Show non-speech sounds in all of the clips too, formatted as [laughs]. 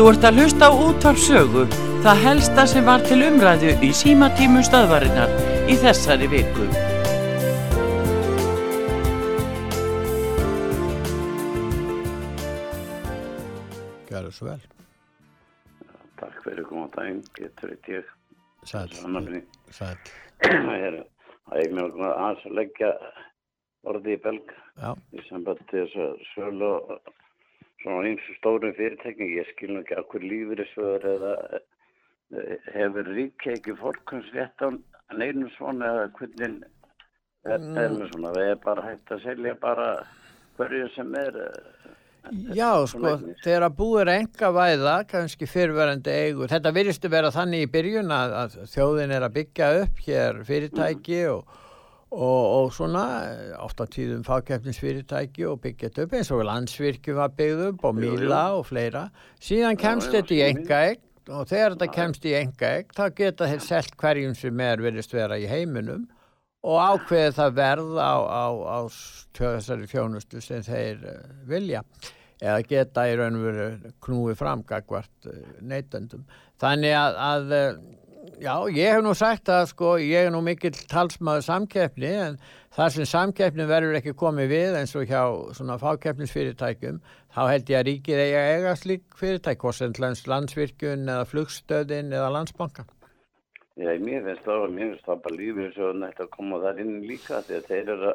Þú ert að hlusta á útvarpsögu, það helsta sem var til umræðu í símatímu stöðvarinnar í þessari viku. Gjörðu svo vel. Takk fyrir góðan daginn, getur eitt ég. Sæl. Sæl. Það er mjög aðeins að leggja orði í belg Já. í sambandi þess að sölu og svona eins og stórum fyrirtækning. Ég skil nú ekki að hver lífyrirsvöður eða eh, hefur ríkja ekki fórkunnsrétt á neynum svona eða hvernig er, er með svona. Það er bara hægt að selja bara hverju sem er. eh, Já, sko, þegar að búið er enga væða, kannski fyrrverandi eigur, þetta virðist að vera þannig í byrjun að, að þjóðin er að byggja upp hér fyrirtæki og, og, og svona, ofta tíðum fákeppnisfyrirtæki og byggja þetta upp eins og landsvirkju var byggð upp og. Míla og fleira. Síðan kemst þetta í enga eign og þegar þetta kemst í enga eign, þá geta þeir selt hverjum sem er virðist vera í heiminum og ákveði það verð á, á, á þessari þjónustu sem þeir uh, vilja eða geta í raun og veru knúi fram gagvart uh, neytendum. Þannig að, að já, ég hef nú sagt að sko, ég er nú mikill talsmaður samkeppni en þar sem samkeppni verður ekki komið við eins og hjá svona fákeppnisfyrirtækjum þá held ég að ríkið eigi að eiga slík fyrirtæk, hvort sem lands, landsvirkjun eða flugstöðin eða landsbankan. Já, mér finnst það, mér finnst það bara lífið svo nætt að koma þar inn líka því að þeir eru,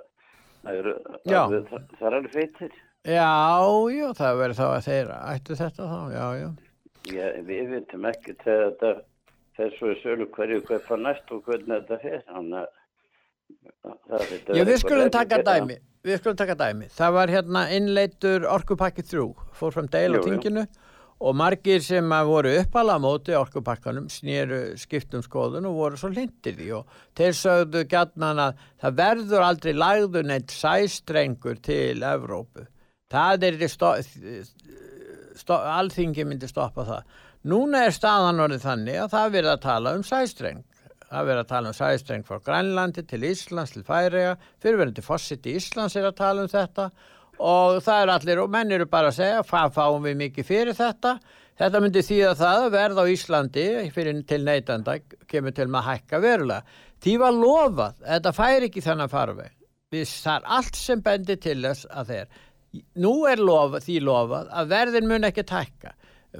það eru, alveg- það, er alveg feitir. Já, já, það verður þá að þeir ættu þetta þá, já, já. Já, við veitum ekki þegar þetta í sölu hverju fara næst og hvernig þetta fer. Þannig að. Já, við skulum taka dæmi, við skulum taka dæmi. Það var hérna innleitur orkupakki 3, fór fram deil á tinginu og margir sem voru uppala á móti orkupakkanum snýru skiptum skoðun og voru svo lindir því og þeir sögðu gætnan að það verður aldrei lagður neitt sæstrengur til Evrópu. Það er sto, sto, alþingi myndi stoppa það. Núna er staðan orðið þannig að það verður að tala um sæstreng. Það verður að tala um sæstreng frá Grænlandi til Íslands til Færiða, fyrirverandi fósitt í Íslands er að tala um þetta og það er allir og menn eru bara að segja hvað fáum við mikið fyrir þetta. Þetta myndi þýða það að verð á Íslandi fyrir til neytanda kemur til með að hækka verulega. Því var lofað, þetta fær ekki þennan farveg. Það er allt sem bendir til þess að þeir. Nú er lofa, því lofað að verðin mun ekki tækka.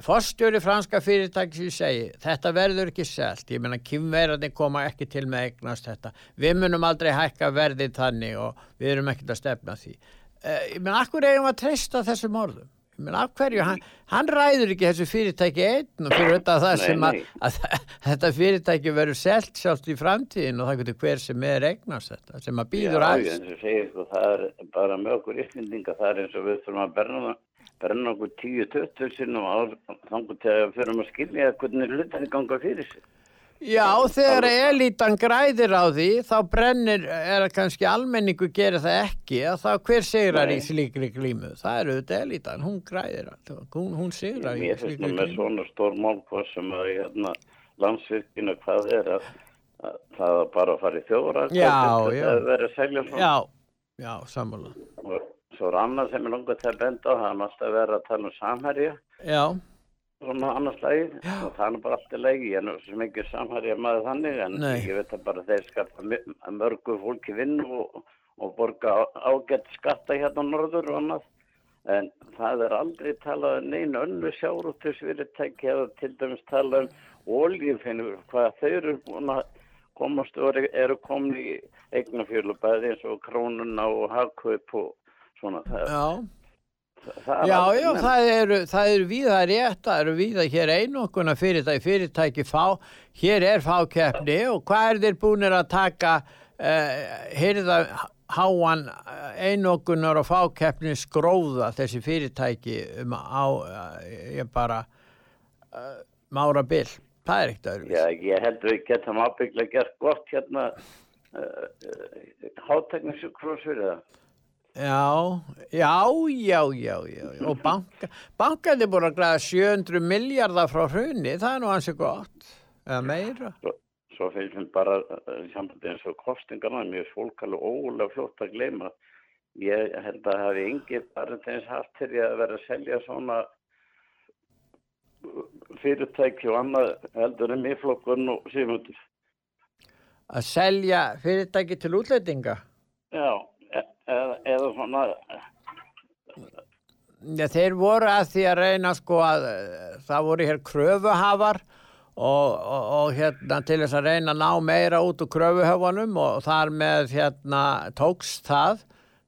Forstjóri franska fyrirtæki sem segi þetta verður ekki selt, ég meina kymverðin koma ekki til með að eignast þetta. Við munum aldrei hækka verðið þannig og við erum ekkert að stefna því. Uh, ég meina, akkur eigum að treysta þessum orðum? Ég meina, af hverju, hann, hann ræður ekki þessu fyrirtæki einn og fyrir þetta það sem að, nei. að [laughs] þetta fyrirtæki verður selt sjálft í framtíðin og það getur hver sem er eignast þetta, sem að býður Já, aðeins. eins og segir, sko, það er bara með okkur yfirmyndinga, það er eins og við þurfum að berna, berna okkur 10-20 sinnum á þangur til að fyrir að skilja hvernig hlutinni ganga fyrir sig. Já, þegar elitan græðir á því, þá brennir, er kannski almenningu gerir það ekki, að þá hver sigrar í slíkri glímu? Það eru þetta elitan, hún græðir, allt, hún, hún sigrar í Mér finnst slíkri nú með glímu. svona stór mál hvað sem að hérna, landsvirkina hvað er að, að það bara að fara í þjóra það er verið að selja svona Já, já, sammála. Svo er annað sem er langar til að benda á það er alltaf verið að tala um samherja Já, svona annars lagi og það er bara allt í lagi ég er nú sem ekki samherja maður þannig en Nei. ég veit að bara þeir skapa mörgu fólki vinn og, og borga ágætt skatta hérna á norður og annað. En það er aldrei talað um neina önnu sjárúttusfyrirtæki eða til dæmis talað um olíufinnur hvað þau eru búin að komast og eru, eru komin í eignafjölubæði eins og krónuna og hagkaup og svona það, já. það er Já, já, nefnt. það eru, það eru víða rétt, það eru víða hér einokuna fyrirtæki, fyrirtæki fá, hér er fákeppni og hvað er þeir búinir að taka, uh, heyrða háan einokunar og fákeppni skróða þessi fyrirtæki um á, uh, ég bara, uh, mára bil, það er ekkert öðru. Já, ég held að við getum ábygglega gert gott hérna háteknisjúkrós fyrir það. Já, já, já, já, já, og banka, bankað er búin að glæða 700 miljardar frá hrunni, það er nú hansi gott, eða meira. Svo, svo finnst mér bara í sambandi eins og kostingarna, mér er fólk alveg ólega fljótt að gleyma. Ég held að hafi engi bara þess til ég að vera að selja svona fyrirtæki og annað heldur en miðflokkurinn og símundur. Að selja fyrirtæki til útlendinga? Já, eða, eða svona, Já, þeir voru að því að reyna sko að eh, það voru hér kröfuhafar og, og, og hérna til þess að reyna að ná meira út úr kröfuhafanum og þar með hérna tókst það.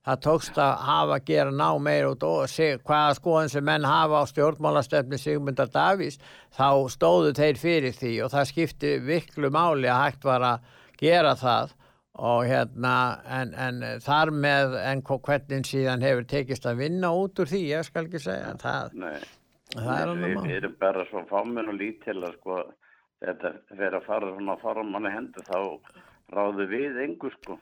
Það tókst að hafa að gera ná meira út og se, hvaða skoðin sem menn hafa á stjórnmálastefni Sigmundar Davís þá stóðu þeir fyrir því og það skipti viklu máli að hægt var að gera það og hérna en, en þar með en hva- hvernig síðan hefur tekist að vinna út úr því, ég skal ekki segja. Það, það er við, alveg við mál. erum bara svo fáminn og lítil að sko, þetta fyrir að fara svona faramanni hendur þá ráðu við engu sko.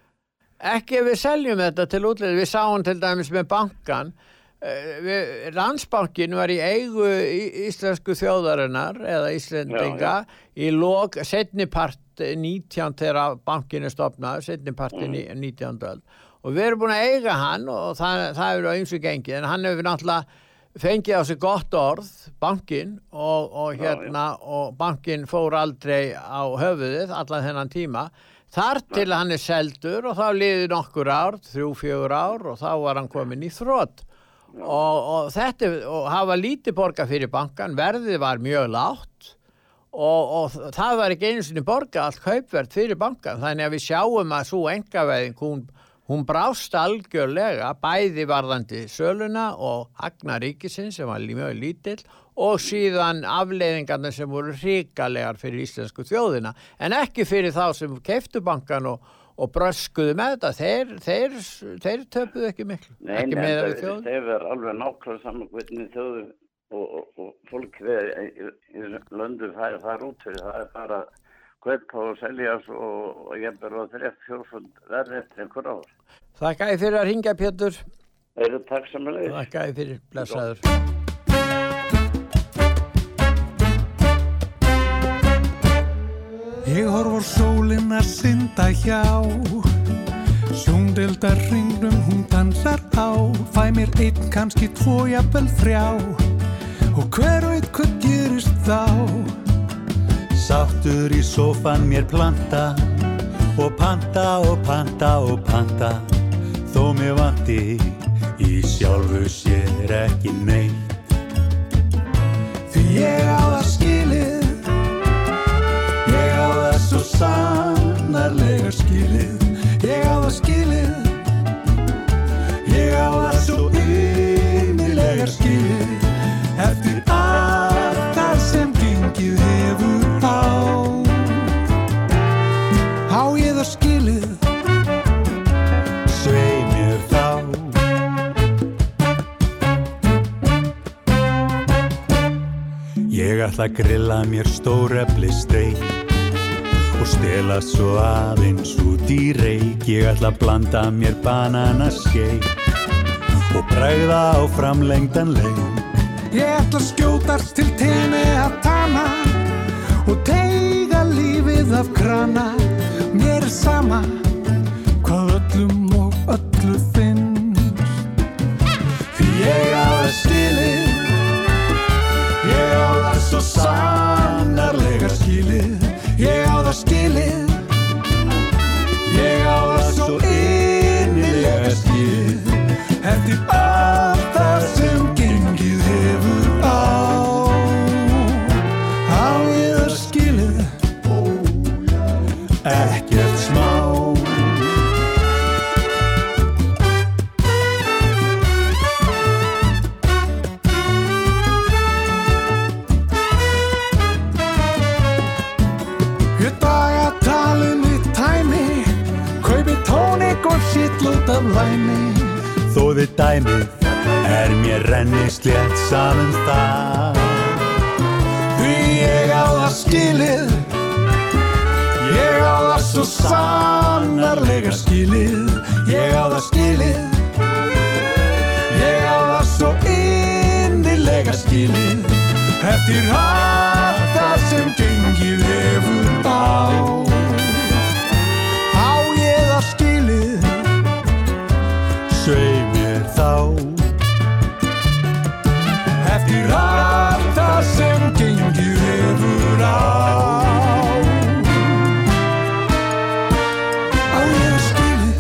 ekki ef við seljum þetta til útlið við sáum til dæmis með bankan við, Landsbankin var í eigu íslensku þjóðarinnar eða Íslendinga í lok setnipart 19 þegar bankinu stopnaði, setnipart mm. 19. öld. Og við erum búin að eiga hann og það, það er á ymsu gengið en hann hefur náttúrulega fengið á sig gott orð, bankin og, og Já, hérna og bankin fór aldrei á höfuðið allan þennan tíma. Þar til hann er seldur og þá liði nokkur ár, þrjú, fjögur ár og þá var hann komin í þrótt og, og þetta og hafa lítið borga fyrir bankan, verðið var mjög lágt og, og það var ekki einu sinni borga allt kaupverð fyrir bankan þannig að við sjáum að svo engaveðing hún, hún brást algjörlega bæði varðandi söluna og Hagna ríkisins sem var mjög lítill og síðan afleiðingarna sem voru ríkalegar fyrir íslensku þjóðina. En ekki fyrir þá sem keftu bankan og, og bröskuðu með þetta. Þeir, þeir, þeir töpuðu ekki miklu. Nei, ekki nei, þjóðin þeir verður alveg nákvæmlega saman þjóðu og, og, og fólk við í, í, löndu færi þar út fyrir. Það er bara kaupa og selja og, og ég ber á þreft fjórfund verði eftir einhver ár. Þakka ég fyrir að ringja Pétur. Eru takk samanlega. Þakka ég fyrir blessaður Ég horf á sólinn að synda hjá. Sjóndildar hringnum hún dansar á. Fæ mér einn, kannski tvo, jafnvel þrjá. Og hver veit hvað gerist þá? Sáttur í sófan mér planta. Og panta og panta og panta. Þó mér vanti í sjálfu sér ekki neitt. Því ég á það skilið svo sannarlega skilið. Ég á það skilið. Ég á það svo innilega skilið. Eftir allt það sem gengið hefur á. Á ég það skilið? Svei mér þá. Ég ætla að grilla mér stórefli steik og stela svo aðeins út í reik Ég ætla að blanda mér bananaskeik og bræða á framlengdan leik Ég ætla að skjótast til tenni að tana og teiga lífið af krana. Mér er sama hvað öllum og öllu finnst. Því ég á það skilið, ég á það svo sannarlega skilið. Ég á það skilið, dæmið er mér renni slétt saman það. Því ég á það skilið Ég á það svo sannarlega skilið. Ég á það skilið Ég á það svo innilega skilið. Eftir það sem gengið hefur Á fyrir allt það sem gengir hefur á. Að ég skuli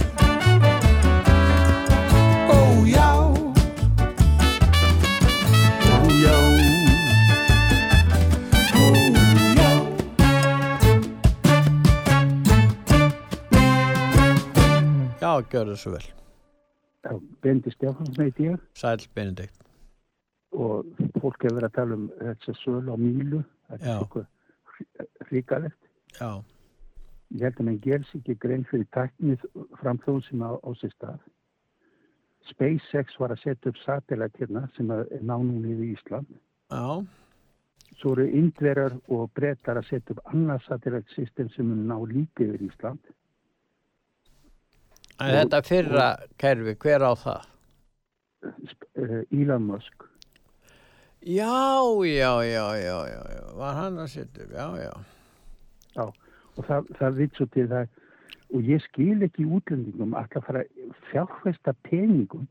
ó já. Ó já. Ó já. Já, gjör það svo vel. Bindi Stefáns, neitt ég. Sæl Benedikt og fólk hefur verið að tala um þessi söl á mílu, þetta er eitthvað ríkalegt. Já, Ég held að mann gers ekki grein fyrir tæknið framþóðum sem á, á sér stað. SpaceX var að setja upp satellit hérna sem er nánum í Ísland. já, Svo eru indverar og brettar að setja upp annað satellit system sem mun ná líka yfir Ísland. en þetta fyrra kerfi, hver á það? Eh, Elon Musk. Já, já, já, já, já, var hann að setja upp, já, já. Já, og það, það vitt svo til það og ég skil ekki útlendingum að það fara fjárfesta peningum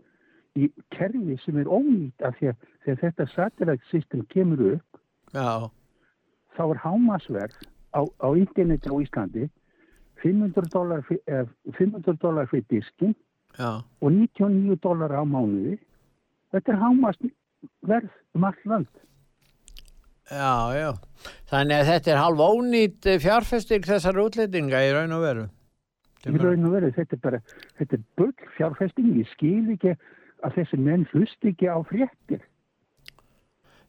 í kerfi sem er ónýtt af því að þegar þetta satellite system kemur upp Já, þá er hámasverð á, á interneti á Íslandi 500 dólar fyr- 500 dólar fyrir diskin já, og 99 dólar á mánuði. Þetta er hámasverð um allt land já, já. Þannig að þetta er halv ónýtt eh, fjárfesting þessar útlendinga í raun og veru. í raun og veru þetta er bara þetta er bull fjárfesting ég skil ekki að þessi menn hlust ekki á fréttir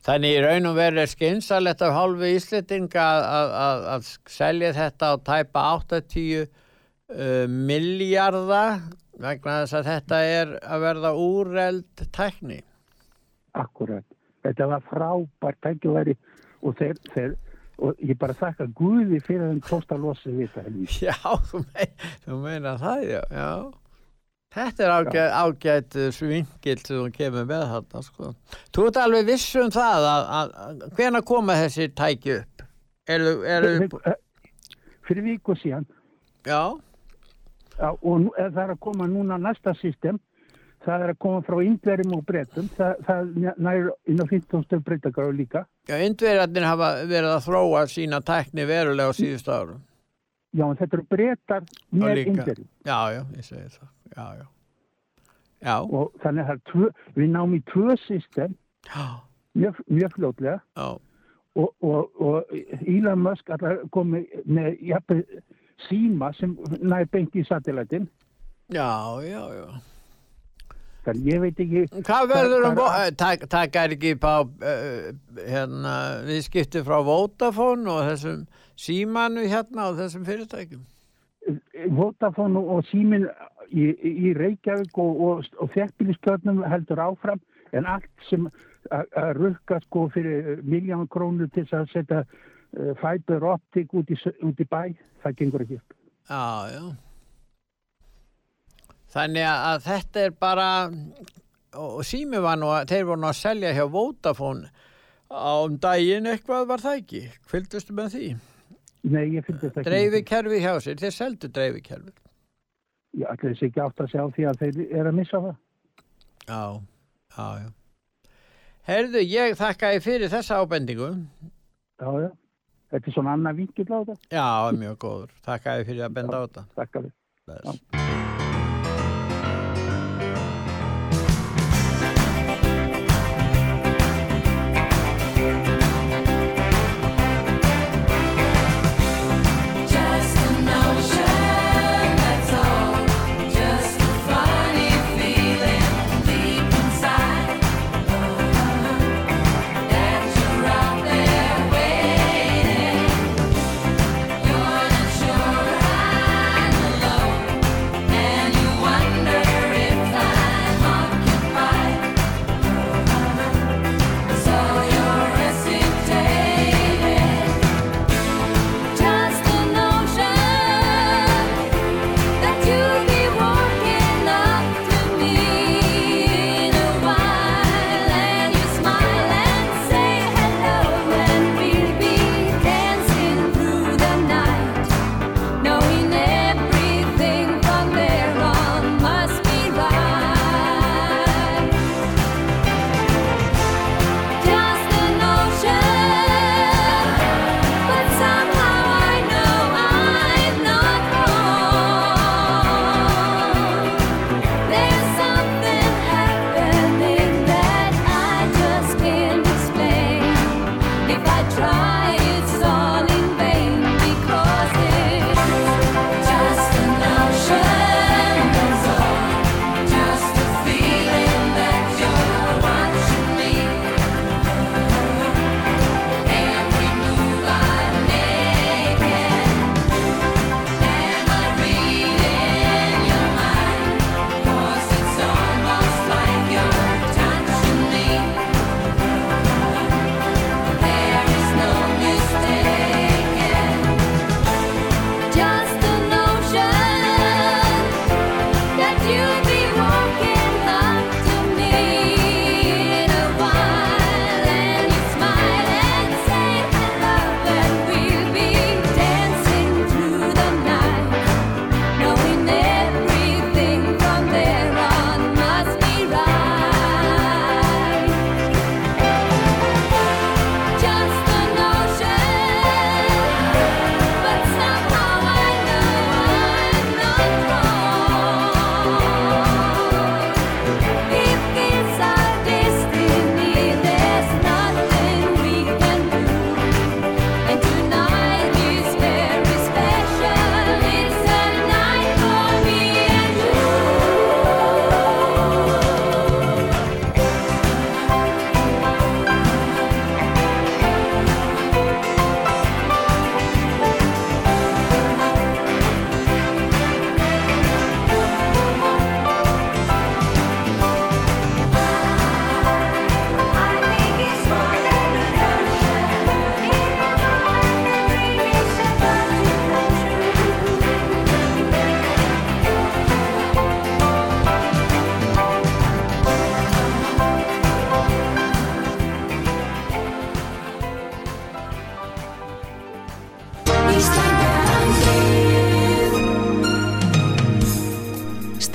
Þannig í raun og veru er skynsalett af hálfu Íslendinga að, selja þetta á tæpa 80 uh, miljardar vegna þess að þetta er að verða úreld tækni. Akkurat. Þetta var frábært tækifæri og þeir, þeir og ég bara þakka Guði fyrir þeim tóst að losa við það. Já, þú, mein, þú meina það, já. já. Þetta er ágætt, ágætt svingil sem þú kemur með þarna, sko. Þú ert alveg viss um það að, að, að hvena koma þessi tæki upp? Eru, eru, Fyrir viku síðan já, já, og nú, eh, það er að koma núna næsta system það er að koma frá indverjum og breytum það, það nær inn á 15 stöð breytakar líka. Já, indverjarnir hafa verið að þróa sína tækni verulega á síðustu árum. já en þetta eru breytar Og með indverjum. Já, já, ég segi það. Já, já. Já, og þannig að tvö, við náum í tvö system. Mjög, mjög fljótlega. Já, og, og, og Elon Musk komið með jafnveg síma sem næði beint í satellitin já, já, já. Þannig ég veit ekki Hvað verður um, Hvað- uh, tak, takar ekki á uh, hérna, viðskipti frá Vodafone og þessum símanu hérna og þessum fyrirtækjum? Vodafone og, símin í, í Reykjavík og, og, og þjættbíliskjörnum heldur áfram en allt sem að rukka sko fyrir miljón krónur til að setja uh, fiber optic út í, út í bæ það gengur ekki upp Já, já. Þannig að að þetta er bara, og sími var nú að, þeir voru nú að selja hjá Vodafone á um daginn eitthvað var það ekki? Fylgdustu með því? Nei, ég þetta ekki Dreifikerfi hjá sér, þeir seldu dreifikerfi. Ég ætla þessi ekki átt að sjá því að þeir eru að missa það Já, já, já. Herðu, ég þakka þið fyrir þessa ábendingu. Já, já Þetta er svona annað vinkill á þetta Já, mjög góður. Þakka þið fyrir að benda á þetta. Takk að Bless.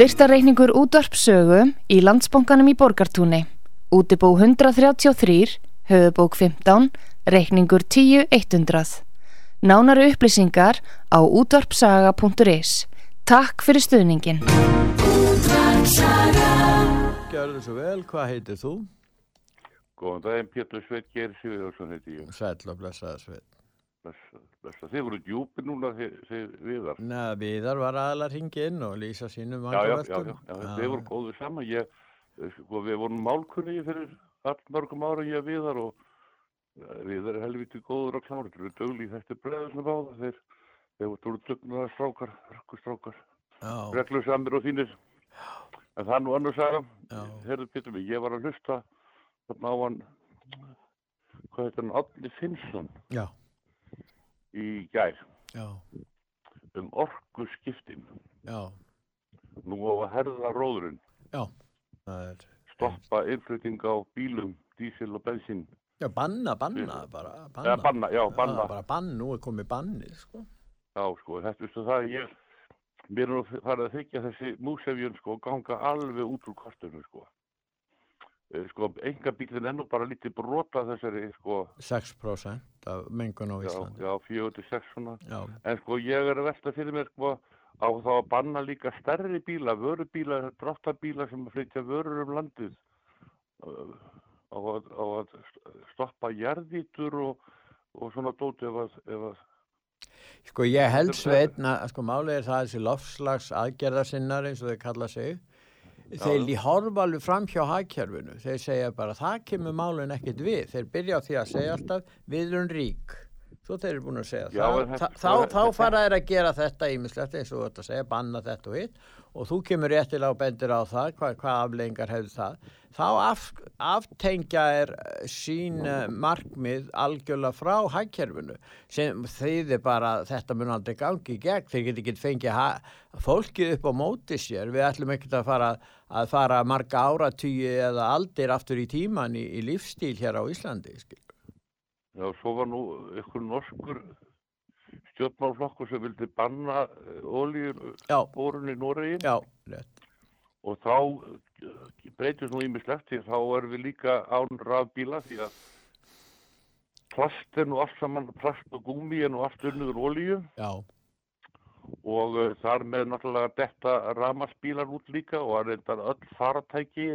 Styrtareikningur útvarpsögu í landsbónkanum í Borgartúni. Útibú 133, höfubók 15, reikningur 10100. Nánari upplýsingar á útvarpsaga.is. Takk fyrir stuðningin. Gjörðu svo vel, hvað heitir þú? Góðan daginn, Pétur Sveit Geir Sigurðarsson heiti ég. Sæll og blessaða sveit. Blessa, blessa. Þið voru djúpi núna, þið, þið viðar. Neða, Viðar var aðalega hringið inn og lýsa sínum Já, já, já, já, já, þið voru góðið saman. Ég, eh, sko, við vorum málkunni fyrir all mörgum ára ég viðar og eh, viðar er helviti góður og kláður. Þeir eru dögli í þetta bregðasna báða. Þeir, þeir voru dugnaða strákar, rökkustrákar, Já, reglusamir og þínir. En það nú annars aðra. Herðu Pétur mig, ég var að hlusta þarna á hann, hvað heitir hann, Átni Finnsson já, í gær. já, um orku skiptin. já, Nú á að herða róðurinn, er, stoppa innflutning á bílum, dísil og bensín. já, banna, banna bara, banna. Eða banna, já, banna. Já, bara bann, nú er komið bannið, sko. Já, sko, þetta veistu það, ég, mér er nú farið að þykja þessi músefjun, sko, ganga alveg út úr kostunum, sko. Eh, Sko, enga bílinn er nú bara lítið brota þessari, sko, 6% af mengun á Íslandi. já, 4-6 svona. Já, En sko, ég er að velta fyrir mér, sko, á þá að banna líka stærri bíla, vörubíla, dráttabíla sem flytja vörur um landið. Á að, á að stoppa jarðítur og, og svona dóti ef að, ef að Sko ég held Þetta sveitn að sko málið er það að þessi lofslags aðgerðarsinnar eins og þeir kalla sig þeir horfa alveg fram hjá hagkerfinu. Þeir segja bara það kemur málun ekkit við. Þeir byrja á því að segja alltaf við erum rík. Svo þeir eru búin að segja Já, það, þetta- þá, þá, þá þetta- fara þeir að gera þetta ímislegt eins og að segja banna þetta og hitt. Og þú kemur réttilega og bendir á það hvað, hvað aflengar hefur það. Þá af, aftengja er eh, sín eh, markmið algjörlega frá hagkerfinu sem þýðir bara þetta mun aldrei gangi í gegn. Þeir geti ekki fengið fólkið upp á móti sér. Við ætlum ekkert að fara að fara marga áratugji eða aldir aftur í tíman í, í lífstíl hér á Íslandi skil. Já, svo var nú ykkur norskur stjórnmálflokkur sem vildi banna Já. oljubórun í Noregi Já, rétt. og þá eh, breytist nú ímislegt því þá erum við líka án rafbíla því að plast er nú allt saman, plast og gúmi er nú allt unnur olíu Já, og uh, þar með náttúrulega detta ramarsbílar út líka og að reyndar öll faratæki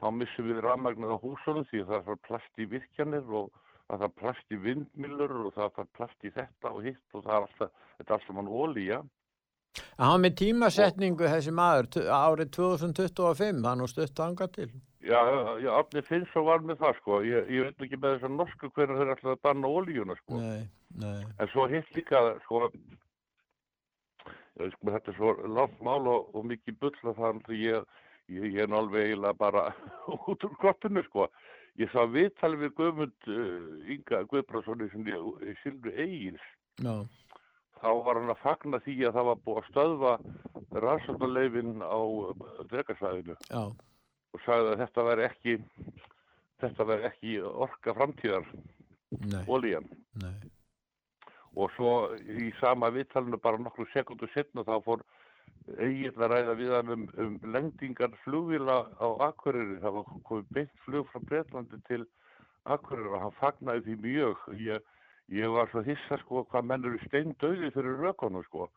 þá missum við ramagnir á húsunum því að það þarf plast í virkjanir og það þarf plast í vindmillur og það þarf plast í þetta og hitt og það er alltaf, þetta er allt saman olíja. En hann með tímasetningu þessi maður árið 2025, það er nú stutt anga til. Já, já, Átni Finnsson var með það sko, ég, ég veit ekki með þessar norsku hvernig þeir ætlaði að banna olíuna sko. Nei, nei. En svo hitt líka, sko þetta er svo langt mál og, og mikið bull að það ég, ég, ég er alveg eiginlega bara [laughs] út úr kortinu, sko. Ég sá viðtal við Guðmund uh, Inga Guðbrásson sem ég Silvi Egils. Já, Þá var hann að fagna því að það var búið að stöðva rannsóknarleifin á dregarsvæðinu já, og sagði að þetta væri ekki, þetta væri ekki orka framtíðar, nei, olían. nei. Og svo í sama viðtalinu bara nokkru sekundu setna þá fór að ræða við hann um, um lendingar flugvila á Akureyri. Það var komið beint flug frá Breitlandi til Akureyri og hann fagnaði því mjög. Ég, ég var svo hissa sko hvað menn eru steindauði fyrir rökonu sko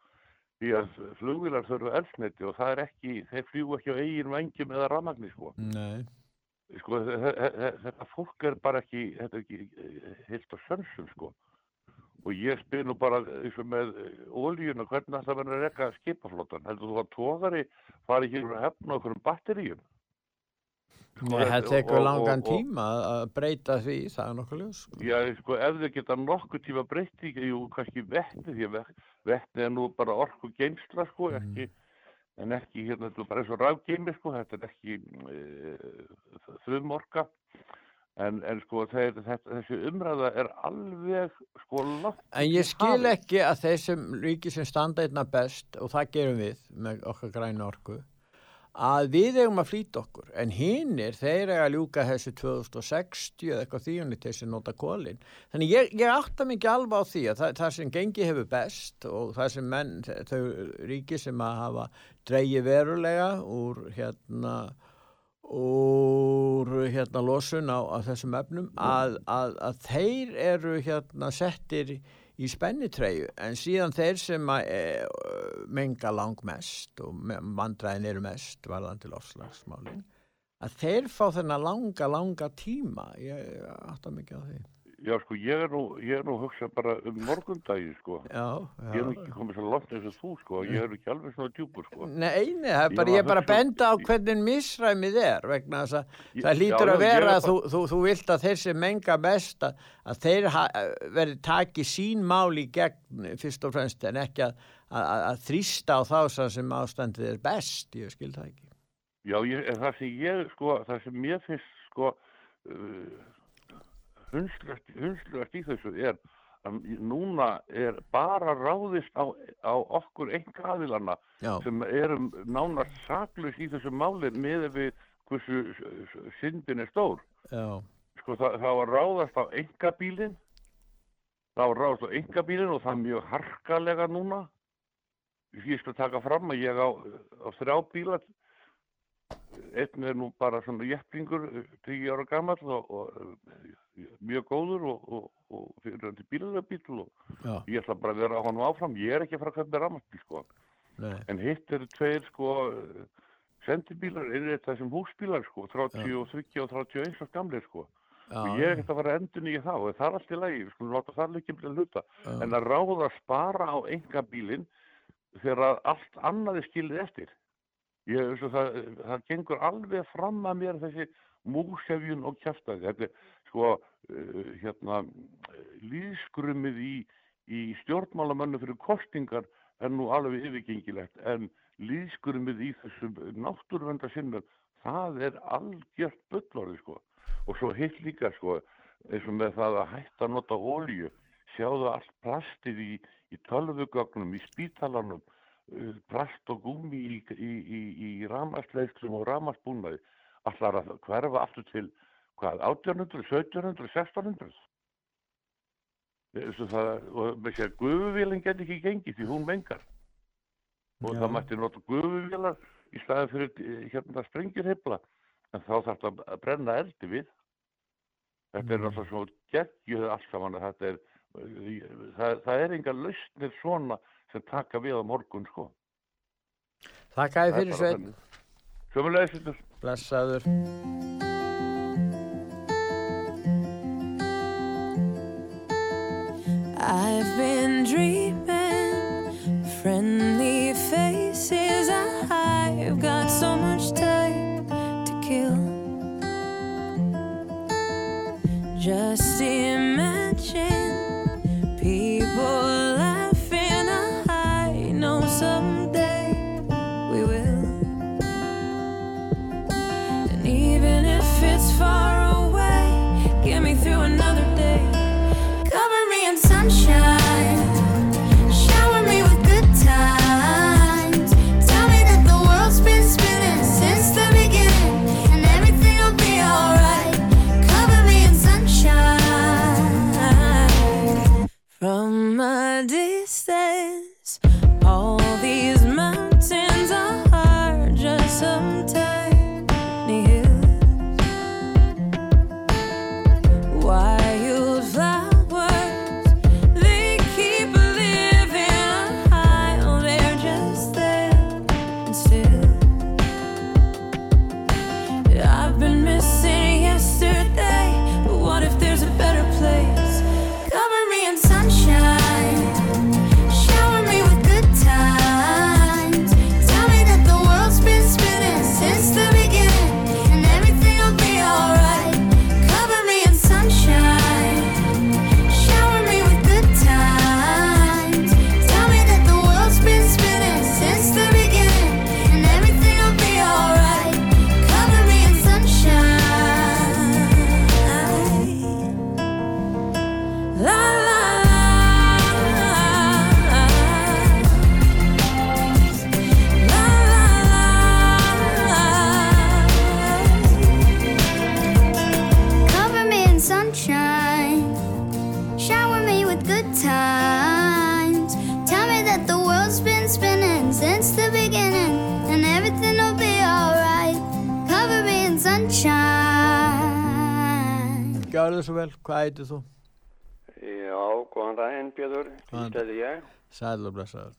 því að flugvilar þurfa elsneti og það er ekki, þeir fljúa ekki á eigin vengjum eða ramagni sko. Nei, sko, þe- þe- þe- þetta fólk er bara ekki, þetta er ekki eh, heilt á sönsum, sko. Og ég spyr nú bara eins og með ólíuna, hvernig það verður að rekka skipaflótan? Heldur þú að tóðari fari hér og hefna okkur um batteríum? nei það og- tekur og- langan og- tíma að- breyta því, það er nokkuð ljós. Já, sko, ef þau geta nokkuð tíma breytti, jú, kannski vetni, því að ve- vetni er nú bara orku geimsla, sko, ekki, en ekki, hérna, þetta er bara eins og rafgeimi, sko, þetta er ekki e, þrjumorka, en, en sko, þeir, þetta, þessi umræða er alveg, sko, langt En ég skil hafið. ekki að þeir sem ríki sem standa einna best, og það gerum við með okkar græna orku, að við eigum að flýta okkur en hinnir, þeir eiga að ljúka þessu 2060 eða eitthvað þýjunni til þess að nota kólin. Þannig ég, ég átta mikið alveg á því að það, það sem gengi hefur best og það sem menn, þau ríki sem að hafa dreigi verulega úr hérna úr hérna losun á, á þessum efnum að, að, að þeir eru hérna settir í spennitreyju en síðan þeir sem að e, menga langmest og vandræðin eru mest varðan til ofslagsmálin að þeir fá þennan langa, langa tíma. Ég átta mikið á því Já, sko, ég er nú, ég er nú að hugsa bara um morgundagi, sko. Já, Ég er nú ekki komið svo langt eins og þú, sko. Ég er ekki alveg svona djúpur, sko. Nei, nei, það er bara, ég er bara að benda á hvernig misræmið er vegna þess að Ég- það já, lítur já, að er vera að þú, þú, þú vilt að þeir sem menga mest að, að þeir verði taki sín mál í gegn fyrst og fremst en ekki að, að, að þrýsta á þá sem ástandið er best, ég skil það ekki. Já, ég, það sem ég, sko, það sem mér finnst, sko, uh, hunslugast í þessu er að núna er bara ráðist á, á okkur enga aðilana Já, sem erum nánast saklaus í þessu máli með við hversu syndin er stór. já, Sko, það, það var ráðast á enga bílinn, það var ráðast á enga bílinn og það er mjög harkalega núna. Ég skal taka fram að ég á, á þrjá bíla, einn er nú bara svona jepplingur, 10 ára gammal og, og eh, mjög góður og, og, fyrir hann til bílabíl og já, ég ætla bara að vera á honum áfram. Ég er ekki að fara að köpa rafmagnsbíl, sko. nei, En hitt eru tveir, sko, sendibílar, einnig þessum húsbílar, sko, 33 og 31 og gamlir, sko. og ég er já, ekkert að fara að endur nýja þá og það er allt í lagi, við skulum láta það líka að hluta. Já, en að ráða að spara á enga bílinn þegar allt annað er skilið eftir ég, það, það gengur alveg fram að mér þessi músefjun og kjaftaði. Þetta er sko uh, hérna líðskrumið í, í stjórnmálamönnu fyrir kostingar er nú alveg yfirgengilegt en líðskrumið í þessum náttúruvendasinnum það er algjört bullorði sko. Og svo hitt líka sko eins og með það að hætta að nota ólíu sjáðu allt plastið í, í tölvugögnum, í spítalanum plast og gúmi í, í, í, í ramarsleislum og ramarsbúnaði allar að hverfa aftur til hvað, 1800, 1700, 1600 Þessu það, og með sér gufuvélinn get ekki gengið því hún mengar og Já. það mætti nota gufuvélar í staðin fyrir eh, hérna sprengjurheifla en þá þarf það að brenna eldi við þetta er Mm. alltaf svo geggjuð allt saman að þetta er það, það er enga lausnir svona sem taka við á morgun sko. Þakka þér fyrir sveinn, Sömulegis þetta blessaður. I've been hvað heitir þú? Já, góðan daginn, Björður. Þetta er ég. Sæl og blessaður.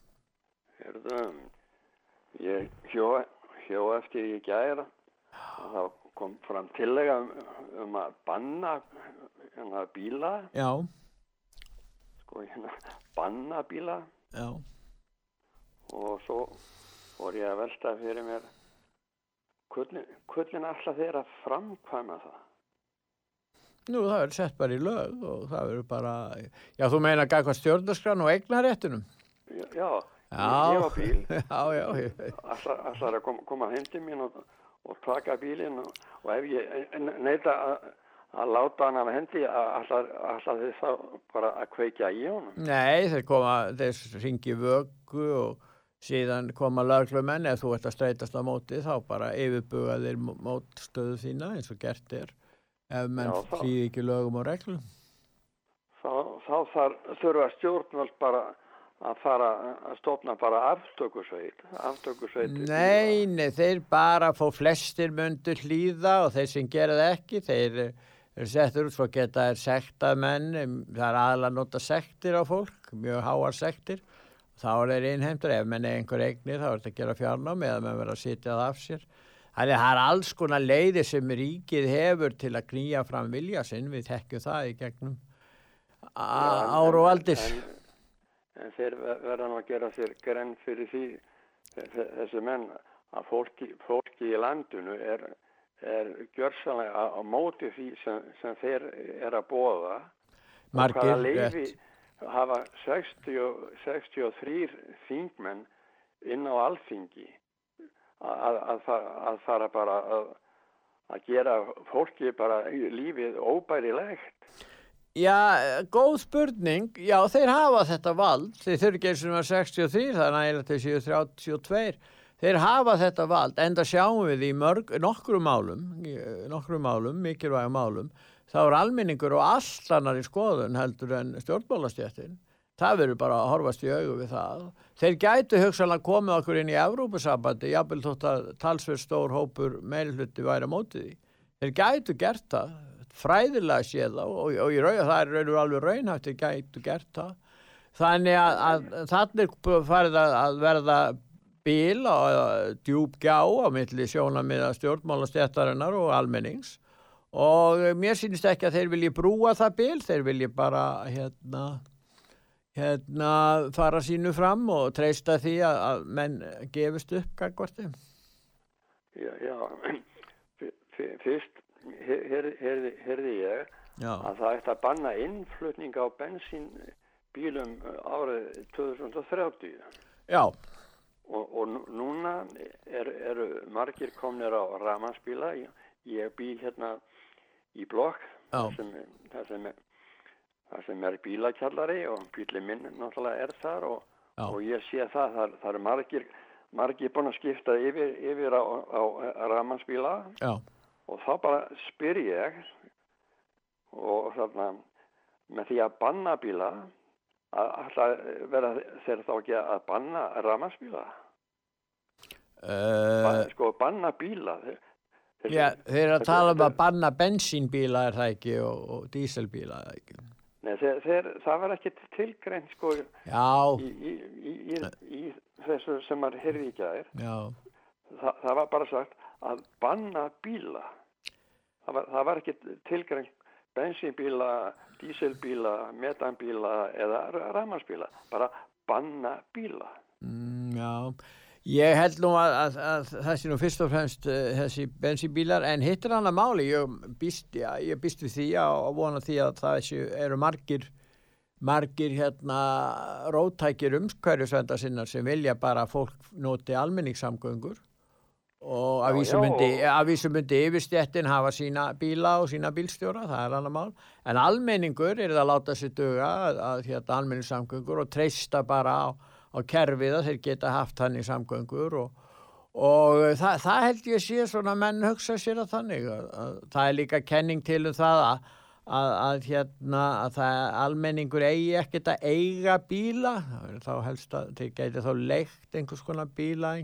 Herðu, ég hjó, hjó eftir í gæra og það kom fram tillega um, um að banna hérna bíla, Já, sko hérna, banna bíla já. og svo fór ég að velta fyrir mér hvernig alltaf þeir að framkvæma það. Nú, það verður sett bara í lög og það verður bara, já, þú meina gækvað stjórnarskran og eignaréttunum? Já, já, ég, var bíl. [laughs] Já, já, ég, allar, allar að kom, koma til mín og, og taka bílinn og, og ef ég neita að, að láta hann af allar, allar þess að bara að kveikja í honum. nei, þeir koma, þeir ringi vöggu og síðan koma löglumenn ef þú ert að streytast á móti þá bara yfirbuga þeir mó- mótstöðu þína eins og gert er ef menn hlýði ekki lögum og reglum. Þá, þá þar, þurfa stjórnvöld bara að fara að stopna bara aftökusveit, aftökusveit. Nei, nei, þeir bara fó flestir myndu hlýða og þeir sem gera það ekki, þeir eru settur út svo geta er sektað menn, það er aðalega að nota sektir á fólk, mjög háar sektir, þá er þeir innheimtur, ef menn er einhver eignir þá er þetta að gera fjarnám eða menn verða að sitja það af sér. Þannig að það er alls konar leiði sem ríkið hefur til að knýja fram vilja sinn, við þekkjum það í gegnum á- ár og aldir. En, en þeir ver- verða nú að gera sér grenn fyrir því, þe- þessi menn, að fólki, fólki í landinu er, er gjörsanlega á, móti því sem, sem þeir er að bóða. Margir, rétt. hafa 60, og- 63 þingmenn inn á alþingi að, að, að, fa- að fara bara að, að gera fólki bara lífið óbærilegt. Já, góð spurning. Já, þeir hafa þetta vald. Þeir þurfi ekki eins og var 63, það er nægilega til séu 32. Þeir hafa þetta vald, enda sjáum við í mörg, nokkru málum, í, eh, nokkru málum, mikilvægum málum, þá er almenningur og allt annar í skoðun heldur en stjórnmálastjættin. Það verður bara að horfast í augu við það. Þeir gætu hugsalega komið okkur inn í Evrópusambandi, jafnvel þótt að talsverð stór hópur meilhluti væri á mótið því. Þeir gætu gert það, fræðilega séð það og, og í raun, það er og alveg raunhægt, þeir gætu gert það. Þannig að, að þannig farið að, að verða bíl og djúb gjá á milli sjónamiða stjórnmálastjættarinnar og almennings og mér sýnist ekki að þeir vilji brúa það bíl, þeir vilji bara hérna, hérna fara sínu fram og treysta því að, að menn gefist upp gagvarti. Já, já. Fyrst heyrði her, her, ég Já. að það ætti að banna innflutning á bensínbílum árið 2030 Já, og, og nú- núna er, eru margir komnir á ramansbíla ég, ég bý hérna í blokk þar sem, sem, þar sem er bílakjallari og bíli minn náttúrulega er þar og, og ég sé það, það, það eru margir margir búin að skipta yfir, yfir á, á, á ramansbíla já, og þá bara spyr ég og þarna með því að banna bíla að vera þeir þá ekki að banna ramansbíla uh, sko banna bíla þeir, þeir, já þeir eru að tala um að banna bensínbíla er það ekki og, og díselbíla er það ekki. Nei, þeir, þeir, það var ekki tilgreint sko í, í, í, í, þessu sem maður heyrði ekki að já, Þa, það var bara sagt að banna bíla. Það var, það var ekki tilgreint bensínbíla, díselbíla metanbíla eða ramansbíla bara banna bíla. Mm, já. Ég held nú að, að, að sé nú fyrst og fremst uh, þessi bensínbílar en hitt er annað máli, ég býst, já, ég býst við því að, að vona því að það sé, eru margir margir hérna rótækir umskværisvenda sinnar sem vilja bara að fólk noti almenningssamgöngur. Og að vísu já, myndi, og- að vísu myndi yfirstjettin hafa sína bíla og sína bílstjóra, það er annar mál. En almenningur er það að láta sér duga að, að hérna almenningssamgöngur og treysta bara á, á kerfið að þeir geta haft hann í samgöngur og, og það, það held ég sé svona menn hugsa sér að þannig að, að það er líka kenning til um það að, að, hérna að almenningur eigi ekkert að eiga bíla. Þá helst að þeir geti þá leikt einhvers konar bíla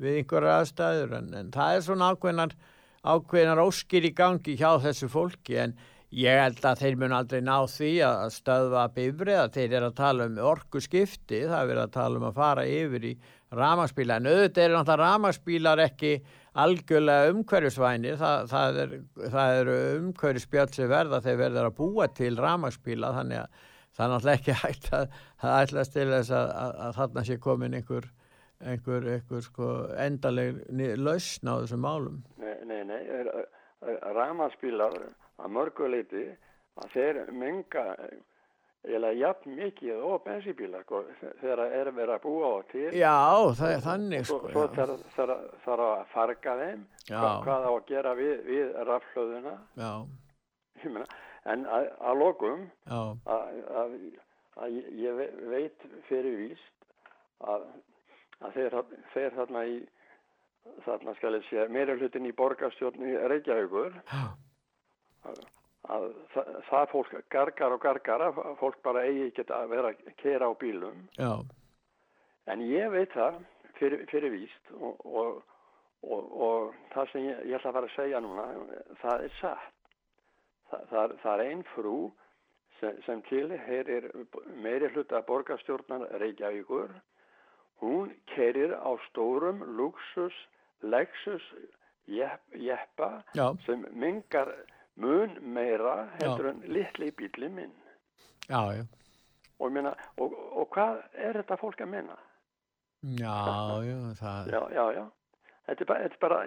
við einhverja aðstæður en, en það er svona ákveðnar ákveðnar óskir í gangi hjá þessu fólki en ég held að þeir mun aldrei ná því að stöðva bifrið að þeir eru að tala um orku skipti það er að tala um að fara yfir í ramaspíla en auðvitað eru náttúrulega ramaspílar ekki algjörlega umhverfisvænir. Það, það, er, eru umhverfisbjörn sem verða þeir verður að búa til ramaspíla þannig að það er náttúrulega ekki [laughs] hægt að það ætlast til þess að, að, að þarna sé komin einhver, einhver, einhver sko endaleg lausn á þessum málum. Nei, nei, nei er, er, ramaspílar að mörguleiti að þeir menga eða jafn mikið og bensíbílar sko, þegar er verið að búa á til. Já, það er þannig sko svo þarf þar, þar að farga þeim hvað, hvað á að gera við, við Ég meina, en að, að lokum að, að, að ég- ég ve- veit fyrir víst að, að þeir, þeir þarna í þarna skal ég sé meira hlutin í borgarstjórn í Reykjavíkur já, að, að það, það fólk gargar og gargar að fólk bara eigi ekki að vera að kera á bílum. Já, en ég veit það fyrir, fyrir víst og, og, og, og það sem ég, ég ætla að fara að segja núna það er satt. Það, það, er, það er ein frú sem, sem tilherir meiri hluta borgarstjórnar Reykjavíkur hún kerir á stórum luxus Lexus jepp, jeppa já, sem mingar mun meira heldur en litli bíli minn já, já. og, meina, og, og hvað er þetta fólk að menna? Já, já, það Já, já. Þetta er bara, þetta er bara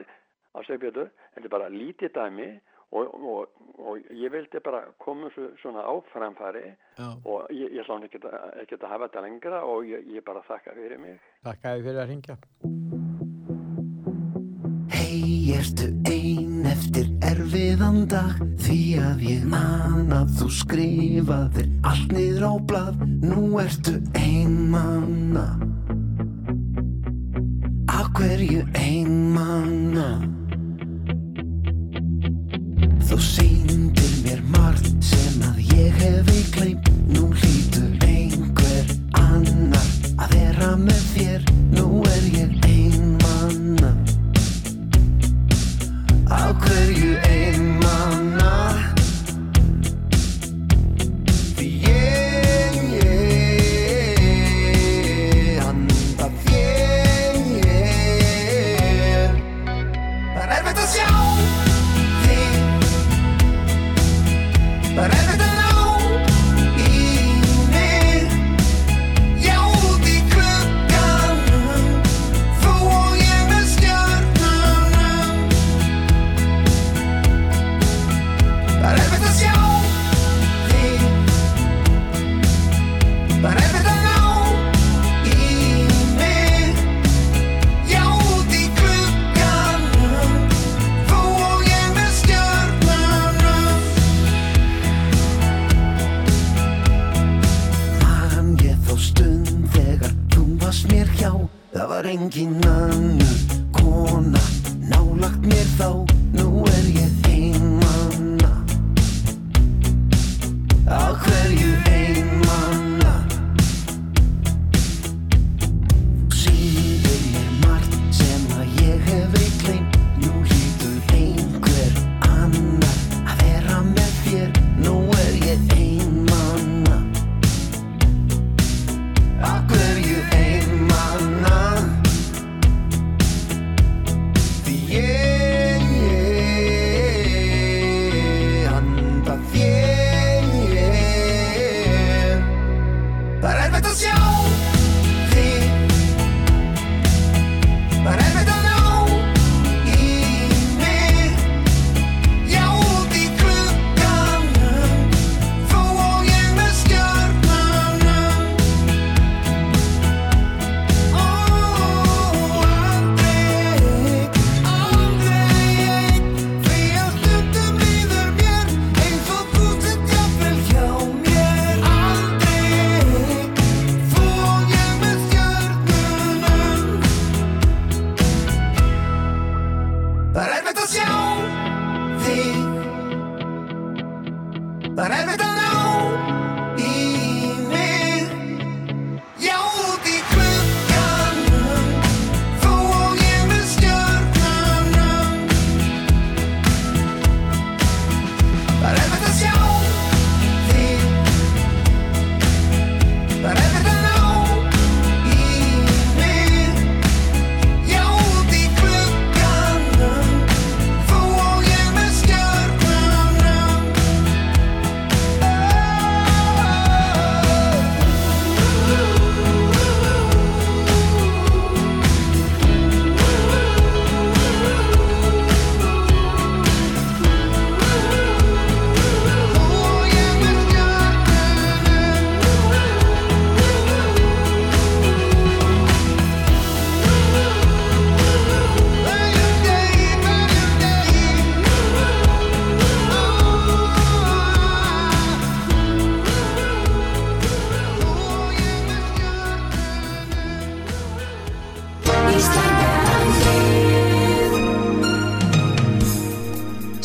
á segbjörðu, þetta er bara lítið dæmi og, og, og ég vildi bara koma svo, svona á framfæri Já, og ég, ég slá ekki að hafa þetta lengra og ég, ég bara þakka fyrir mig. þakka fyrir að ringja ertu ein eftir erfiðan dag? Því að ég man að þú skrifaðir allt niður á blað. Nú ertu ein manna. Af hverju ein manna? Þú sýndir mér margt sem að ég hefi gleymt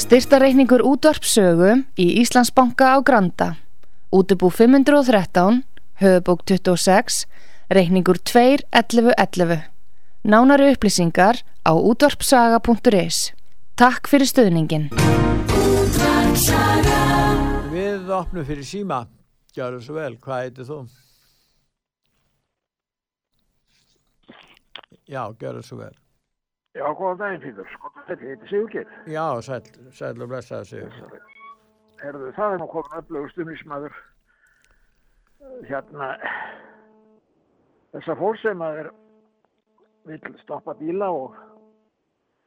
Styrtareikningur útvarpsögu í Íslandsbanka á Granda. Útubú 513, höfubók 26, reikningur 2.11.11. Nánari upplýsingar á útvarpsaga.is. Takk fyrir stöðningin. Við opnum fyrir síma. Gjörðu svo vel, hvað heitir þú? Já, gjörðu svo vel. Já, góðan daginn, Pítur. Góðan daginn, ég heiti Sigurgeir. Já, sæl, sæl og blessaði sig. Herðu, það er nú komin öflugur stuðnismæður hérna sem að er vil stoppa bíla og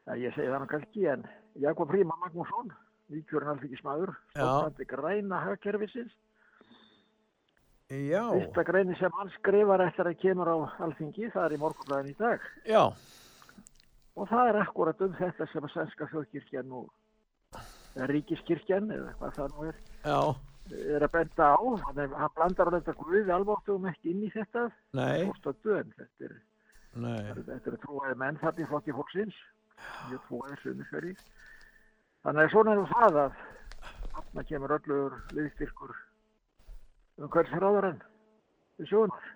ja, ég segi það nú kannski en Jakob Fríman Magnússon nýkjörn alþykismæður stopnandi græna hagkerfisins Já. Fyrsta greini sem hann skrifar eftir að kemur á alþingi, það er í morgunblæðin í dag. Já. Og það er akkurat um þetta sem að sænska þjóðkirkjan og ríkiskirkjan eða hvað það nú er. Já. Er að benda á, hann, er, hann blandar þetta guði alváttum ekki inn í þetta. En þetta er, Nei. þetta er trúaði menn þarna í flokki fólksins. Mjög trúaði sunnisveri. Þannig að svona er það að þarna kemur öllur liðstyrkur um hvers ráðarann í sjónar.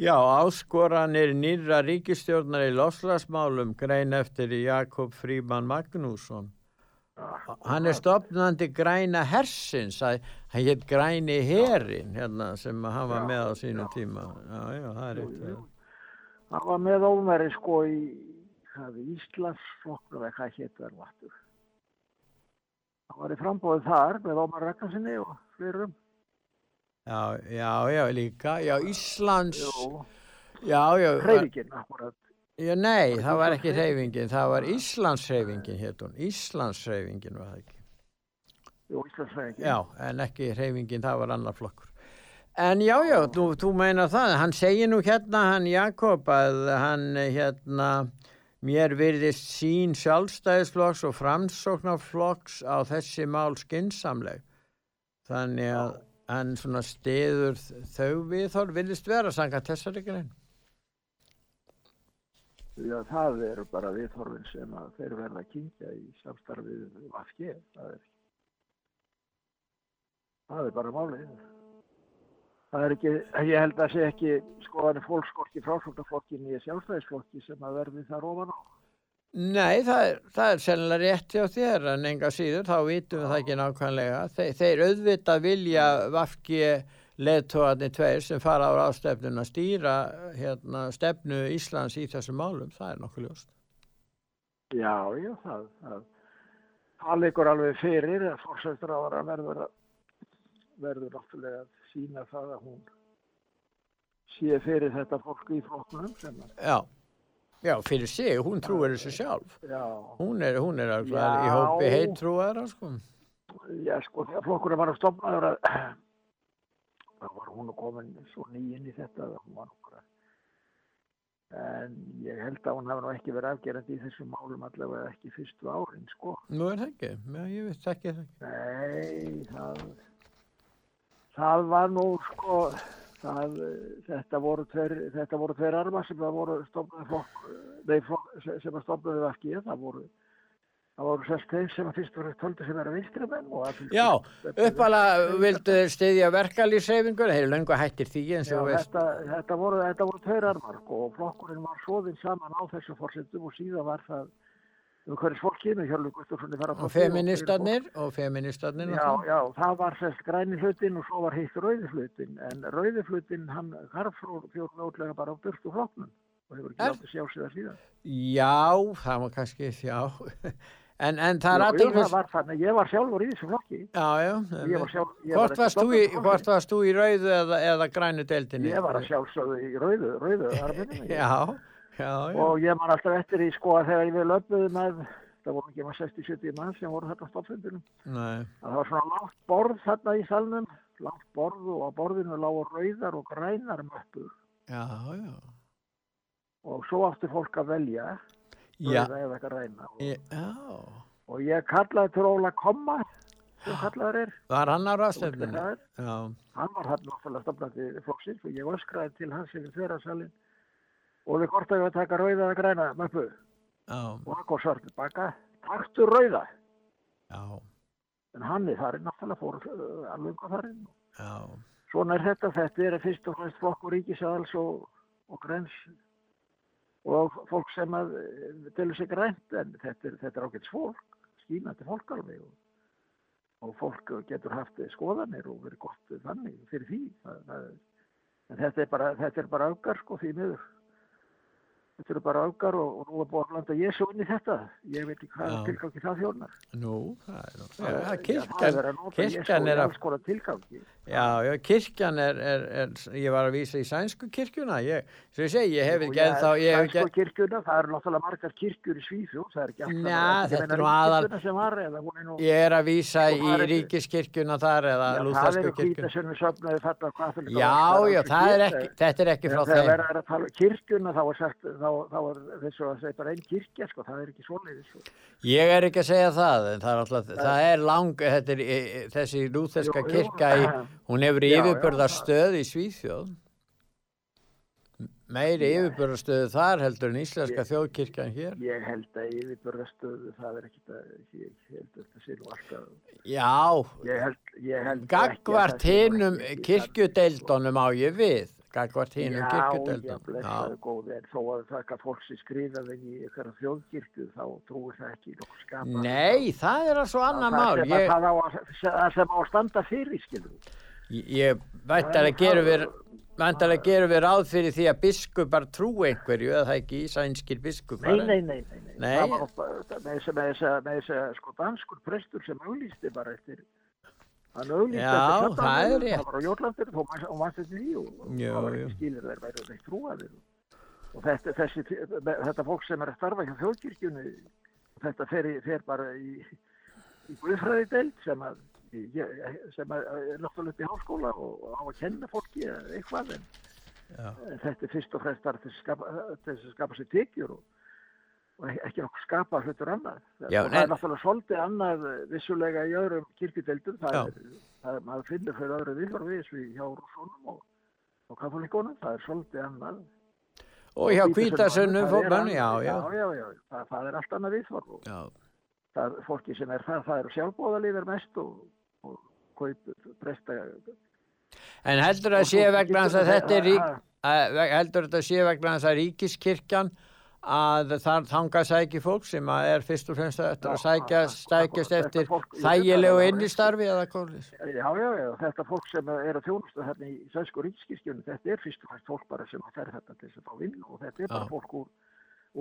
Já, áskoranir nýra ríkistjórnar í loslasmálum grein eftir Jakob Fríman Magnússon. Hann er stopnandi græna hersins, hann hétt græni herin hérna, sem hann var með á sínum tíma. Já, já, það er eitt. Hann var með ómeri sko í Íslandsflokknu eða hvað hétt verður vattur. Hann var í frambóðið þar með Ómar Ragnarssoni og flerum. Já, já, já, líka, já, Íslands, Jú. já, já. Hreyfingin, akkurat. Já, nei, það var ekki hreyfingin, það var Íslandshreyfingin, hétt hún, Íslandshreyfingin var það ekki. Jú, Íslandshreyfingin. Já, en ekki hreyfingin, það var annar flokkur. En já, já, þú, þú meina það, hann segir nú hérna, hann Jakob, að hann hérna, mér virðist sín sjálfstæðisflokks og framsóknarflokks á þessi mál skinsamleg. Þannig að hann svona stiður þau viðhorf vilist vera sanga þessari grein? Já, það eru bara viðhorfin sem að þeir verða að kynkja í samstarfið vafki. Það er, það er bara málið. Það er ekki, ég held að sé ekki skoðanir fólkskorki frásóknarflokkin í sjálfstæðisflokki sem að verði þar ofan á. Nei, það er, það er sennilega rétt hjá þér en enga síður, þá vitum við það ekki nákvæmlega. Þeir, þeir auðvitað vilja vafki leðtóðarnir tveir sem fara á ástefnun að stýra hérna, stefnu Íslands í þessum málum, það er nokkuð ljóst. Já, já, það, það, það leikur alveg fyrir að fórsættur ára verður, verður náttúrulega að sína það að hún sé fyrir þetta fólk í flokkunum sem að... Já. Fyrir sig, hún trúir þessu sjálf. Já. Hún er, hún er alveg í hópi heitrúaðara, sko. Já, sko, þegar flokkurinn var að stopnaður að [clears throat] þá var hún komin svo nýinn í þetta að hún var nokkra. En ég held að hún hafa nú ekki verið afgerandi í þessum málum allavega ekki fyrstu árin, sko. Nú er það ekki, já, ég veit ekki það ekki. Nei, það, það var nú, sko, Það, þetta voru tveir, þetta voru tveir arma sem að voru stofnaði flokk, nei flokk sem að stofnaði vafki, það voru, það voru sérst þeir sem að fyrst voru tóldi sem vera vinstramenn og að... Já, uppalega vildu þeir stiðja verkalýsreifingur, þeir eru lengur hættir því eins og veist. Þetta, þetta voru, þetta voru tveir armar og flokkurinn var svoðinn saman á þessu fórsettum og síðan var það um hverjus fólkinu, Hjörlu Gustafssoni og feministarnir og feministarnir já, já, það var sérst græni hlutin og svo var heitt rauði hlutin en rauði hlutin hann harf fjórum átlega bara á byrstu flokknum og hefur ekki látið sjá sig það síðan. Já, það var kannski, já. [laughs] En, en það er aðeins Ég var sjálfur í þessu flokki. Já, já sjálf, Hvort varst þú í, varst í rauðu eða, eða grænu deildinni? Ég var að sjálfsögðu í rauðu, rauðu [laughs] Já Já, já. og ég man alltaf eftir í sko að þegar við löfum með það voru ekki maður 60-70 mann sem voru þetta á stoppfundinum það var svona langt borð þarna í salnum langt borð og á borðinu lágur rauðar og grænar möppur. Já, og svo áttu fólk að velja rauða eða græna. Og, og ég kallaði til Óla Komma er. Var hann á ráðstefninu? hann var hann náttúrulega stofnandi flóksins og ég öskraði til hans yfir þeirra salin og við kortaðum að taka rauða eða græna möppu oh. og hann kom svart tilbaka taktu rauða Já, En hann er farinn, náttúrulega fór uh, alveg hvað farinn. já, Svona er þetta, þetta er fyrst og fremst flokkur ríkisaðals og, og grens og fólk sem að eh, telur sig grænt en þetta þetta er ágætt fólk, skínandi fólk alveg og, og fólk getur haft skoðanir og verið gott þannig fyrir því. Það, það, en þetta er bara, bara augar sko því miður. Þetta eru bara augar og, og nú er búin að blanda Jésu inn í þetta. Ég veit ekki hvað tilgangi það þjónar. nú, það er nú, Það- er kirkjan, að kirkjan er að, alls konar tilgangi. já, já, kirkjan er, er, er, ég var að vísa í sænsku kirkjuna, ég, svo ég segi, ég hef ekki hef ekki, Sænsku kirkjuna, það eru náttúrulega margar kirkjur í Svíþjóð, það er ekki alltaf ég þetta er nú aðal- er ég er að vísa í er- ríkiskirkjuna þar eða eru kirkjuna. Já, það þá er þessu að segja bara einn kirkja, sko, það er ekki svoleiðis. Sko. Ég er ekki að segja það, en það er alltaf, það er lang, þetta er, e, e, þessi lúþeska kirkja, í, hún hefur yfirbörðarstöð í Svíþjóð. Meiri yfirbörðarstöðu þar heldur en íslenska þjóðkirkjan hér. Ég held að yfirbörðastöðu, það er ekkit að, ég held að þetta sé nú alltaf, Já, ég held, ég held gagvart það ekki- kirkjudeildunum á ég við, gagvart hinum Já, já, kirkjudeildunum. blessaðu góði, en þó að að fólk sem skrifaði í einhverja þjóðkirkju, þá trúir það ekki nokkuð skapa. Nei, það er að svo annar mál. Það Ég, það það sem á að standa fyrir, skilur. ég væntalega gerum við, væntalega gerum við ráð fyrir því að biskupar trú einhverju, eða það ekki sænskir biskupar. Nei, nei, nei, nei, nei. Nei. Það var oft bara- með þess að, sko, danskur prestur sem auglýsti bara eftir, hann auglýsti Já, eftir það er rétt. Það var á mann- og mannst þetta því og og það var ekki skilir þeir væri ekki trúaðir. Og þetta, þessi, þetta fólk sem er að starfa hjá þjóðkirkjunni, þetta fer, fer bara í, í guðfræði deild sem að, sem að er náttúrulega upp í háskóla og, og á að kenna fólki eða eitthvað en Já. Þetta er fyrst og fremst að til þess að skapa sér tekjur og, og ekki nokkuð skapa hlutur annað. Já, og það er náttúrulega svolítið annað vissulega í öðrum kirkjudeldum. Það Já. er, það er, maður finnur fyrir öðru viðhorfið þessu hjá rússónum og, og katholíkonum. Það er svolítið annað. Og hjá hvítasönnum það fólk, er mann, annað- já, já. Já, já. Það, það er allt annað viðhorf. og. Það er fólki sem er það, það eru sjálfbóðalíðar mest og, og kaup presta. En heldur að sé vegna að þetta er Ha, að, heldur þetta sé vegna að ríkiskirkjan að þar þanga sæki fólk sem að er fyrst og fremst eftir að sækja, stækjast eftir þægilegu það, innistarfi eða hvað? Já, já, já, þetta fólk sem er að þjónusta þarna í Sænsku ríkiskirkjunni, þetta er fyrst og fremst fólk bara sem fer þetta til þess að fá vinnu og þetta er bara Já. fólk úr,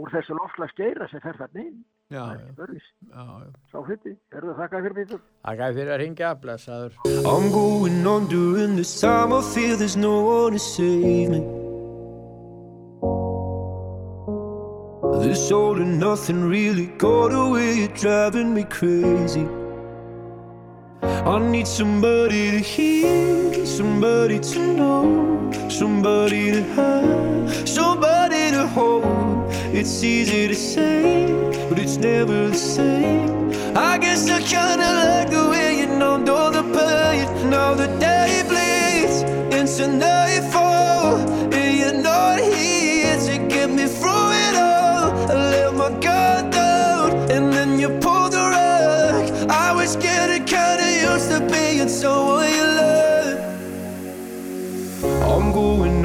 úr þessu loftslags geira sem fer þarna inn. Já, Það já, já, já. Sá hluti, erðu þakka fyrir býtur. Það gæði fyrir að ringja blessaður. I'm going on during this time. I feel there's no one to save me. This all and nothing really got away, you're driving me crazy. I need somebody to hear, somebody to know, somebody to have, somebody to hold. It's easy to say, but it's never the same. I guess I kinda like the way you numbed all the pain. Now the day bleeds into nightfall,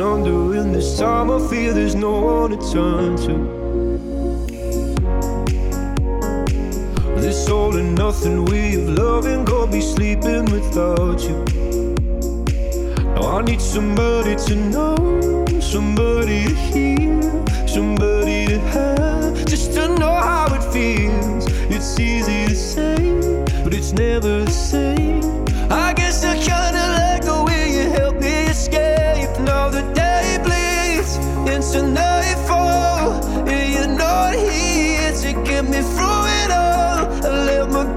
under in this time. I feel there's no one to turn to. This all and nothing way of loving, go be sleeping without you. Now I need somebody to know, somebody to hear, somebody to have, just to know how it feels. It's easy to say, but it's never the same. I nightfall. Yeah, you're not here to get me through it all. I let my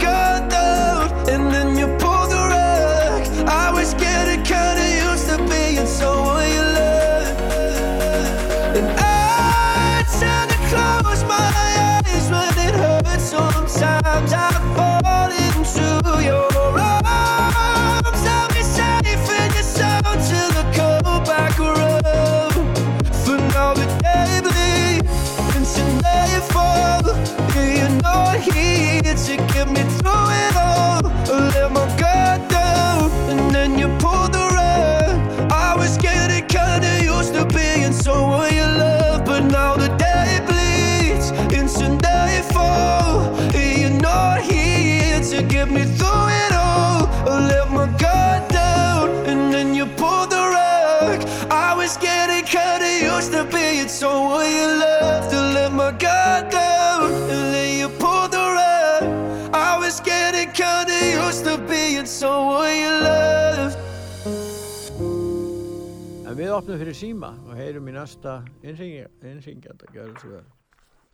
við opnum fyrir síma og heyrum í næsta innringjanda.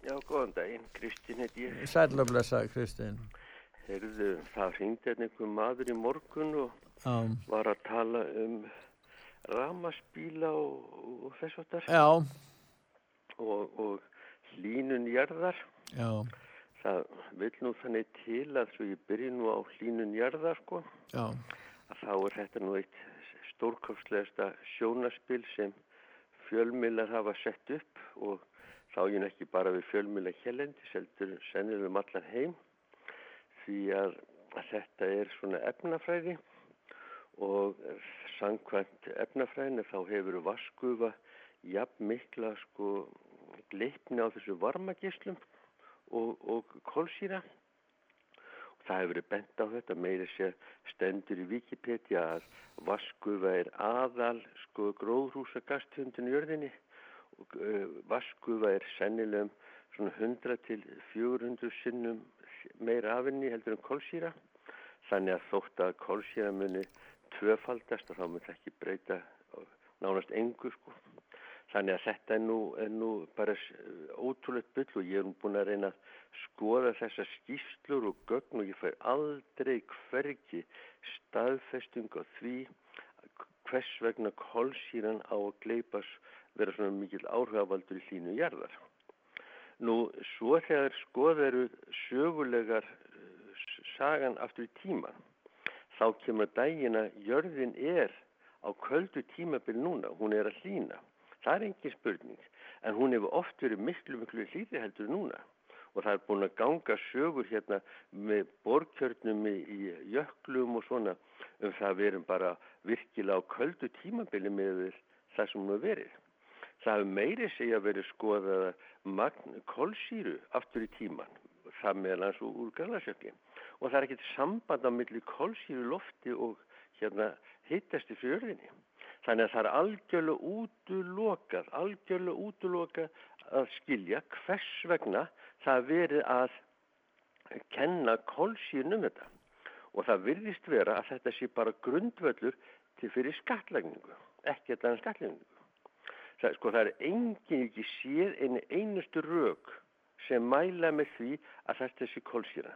Já, góðan daginn, Kristín heit ég. Sæll og blessaði, Kristinn. Heyrðu, það hringdi hérna einhver maður í morgun og Já. var að tala um ramaspíla og, og þess að þar. Já, Og, og hlínun jarðar. já, Það vil nú þannig til að svo ég byrji nú á hlínun jarðar, sko, já, að þá er þetta nú eitt stórkofslegasta sjónaspil sem fjölmiðlar hafa sett upp og nú ekki bara við fjölmiðla hérlendi, seldur sennilega um allan heim því að, þetta er svona efnafræði og sangkvæmt efnafræðinu þá hefur vaskufa jafn mikla sko gleipni á þessu varmagislum og, og kolsýra Það hefur verið bent á þetta, meiri sé stendur í Wikipedia að vaskufa er aðal sko gróðrúsagasthundin í jörðinni og uh, vaskufa er sennilegum svona 100 til 400 sinnum meira afinni heldur en kolsýra. Þannig að þótt að kolsýra muni tvöfaldast og þá mun það ekki breyta nánast engu sko. Þannig að þetta er nú, er nú bara ótrúlegt byll og ég er nú búin að reyna að skoða þessar skýrslur og gögn og ég fær aldrei hvergi staðfesting á því hvers vegna kolsýran á að gleipas vera svona mikil áhugavaldur í hlínu jarðar. Nú, svo þegar skoða eru sögulegar sagan aftur í tíman, þá kemur daginn að jörðin er á köldu tímabil núna, hún er að hlýna. Það er engin spurning, en hún hefur oft verið miklu, miklu hlýri heldur núna. Og það er búin að ganga sögur hérna með borkjörnum í, jöklum og svona um það að við erum bara virkilega á köldu tímabili með það sem hún hefur verið. Það hefur meiri segja verið skoðað magn kolsýru aftur í tíman, það meðal hans úr galasjökli. Og það er ekkert samband á milli kolsýru lofti og hérna hittast í fjörðinni. Þannig að það er algjörlega útulokað, algjörlega útulokað að skilja hvers vegna það er verið að kenna kolsýrnum þetta. Og það virðist vera að þetta sé bara grundvöllur til fyrir skattlagningu, ekki þetta en skattlagningu. Það, sko, það er engin ekki séð einu einustu rauk sem mæla með því að þetta sé kolsýra.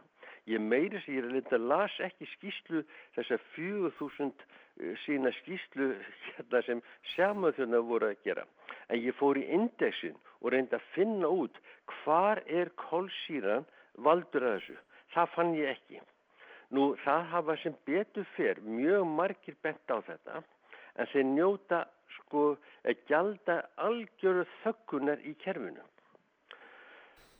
Ég meiri er að linda las ekki skýslu þessar 4000 sína skýslu [laughs] hérna sem sjámaðurna voru að gera. En ég fór í indexin og reyndi að finna út hvar er kolsýran valdur að þessu. Það fann ég ekki. Nú það hafa sem betur fer mjög margir bent á þetta en þeir njóta sko að gjalda algjöru þöggunar í kerfinu.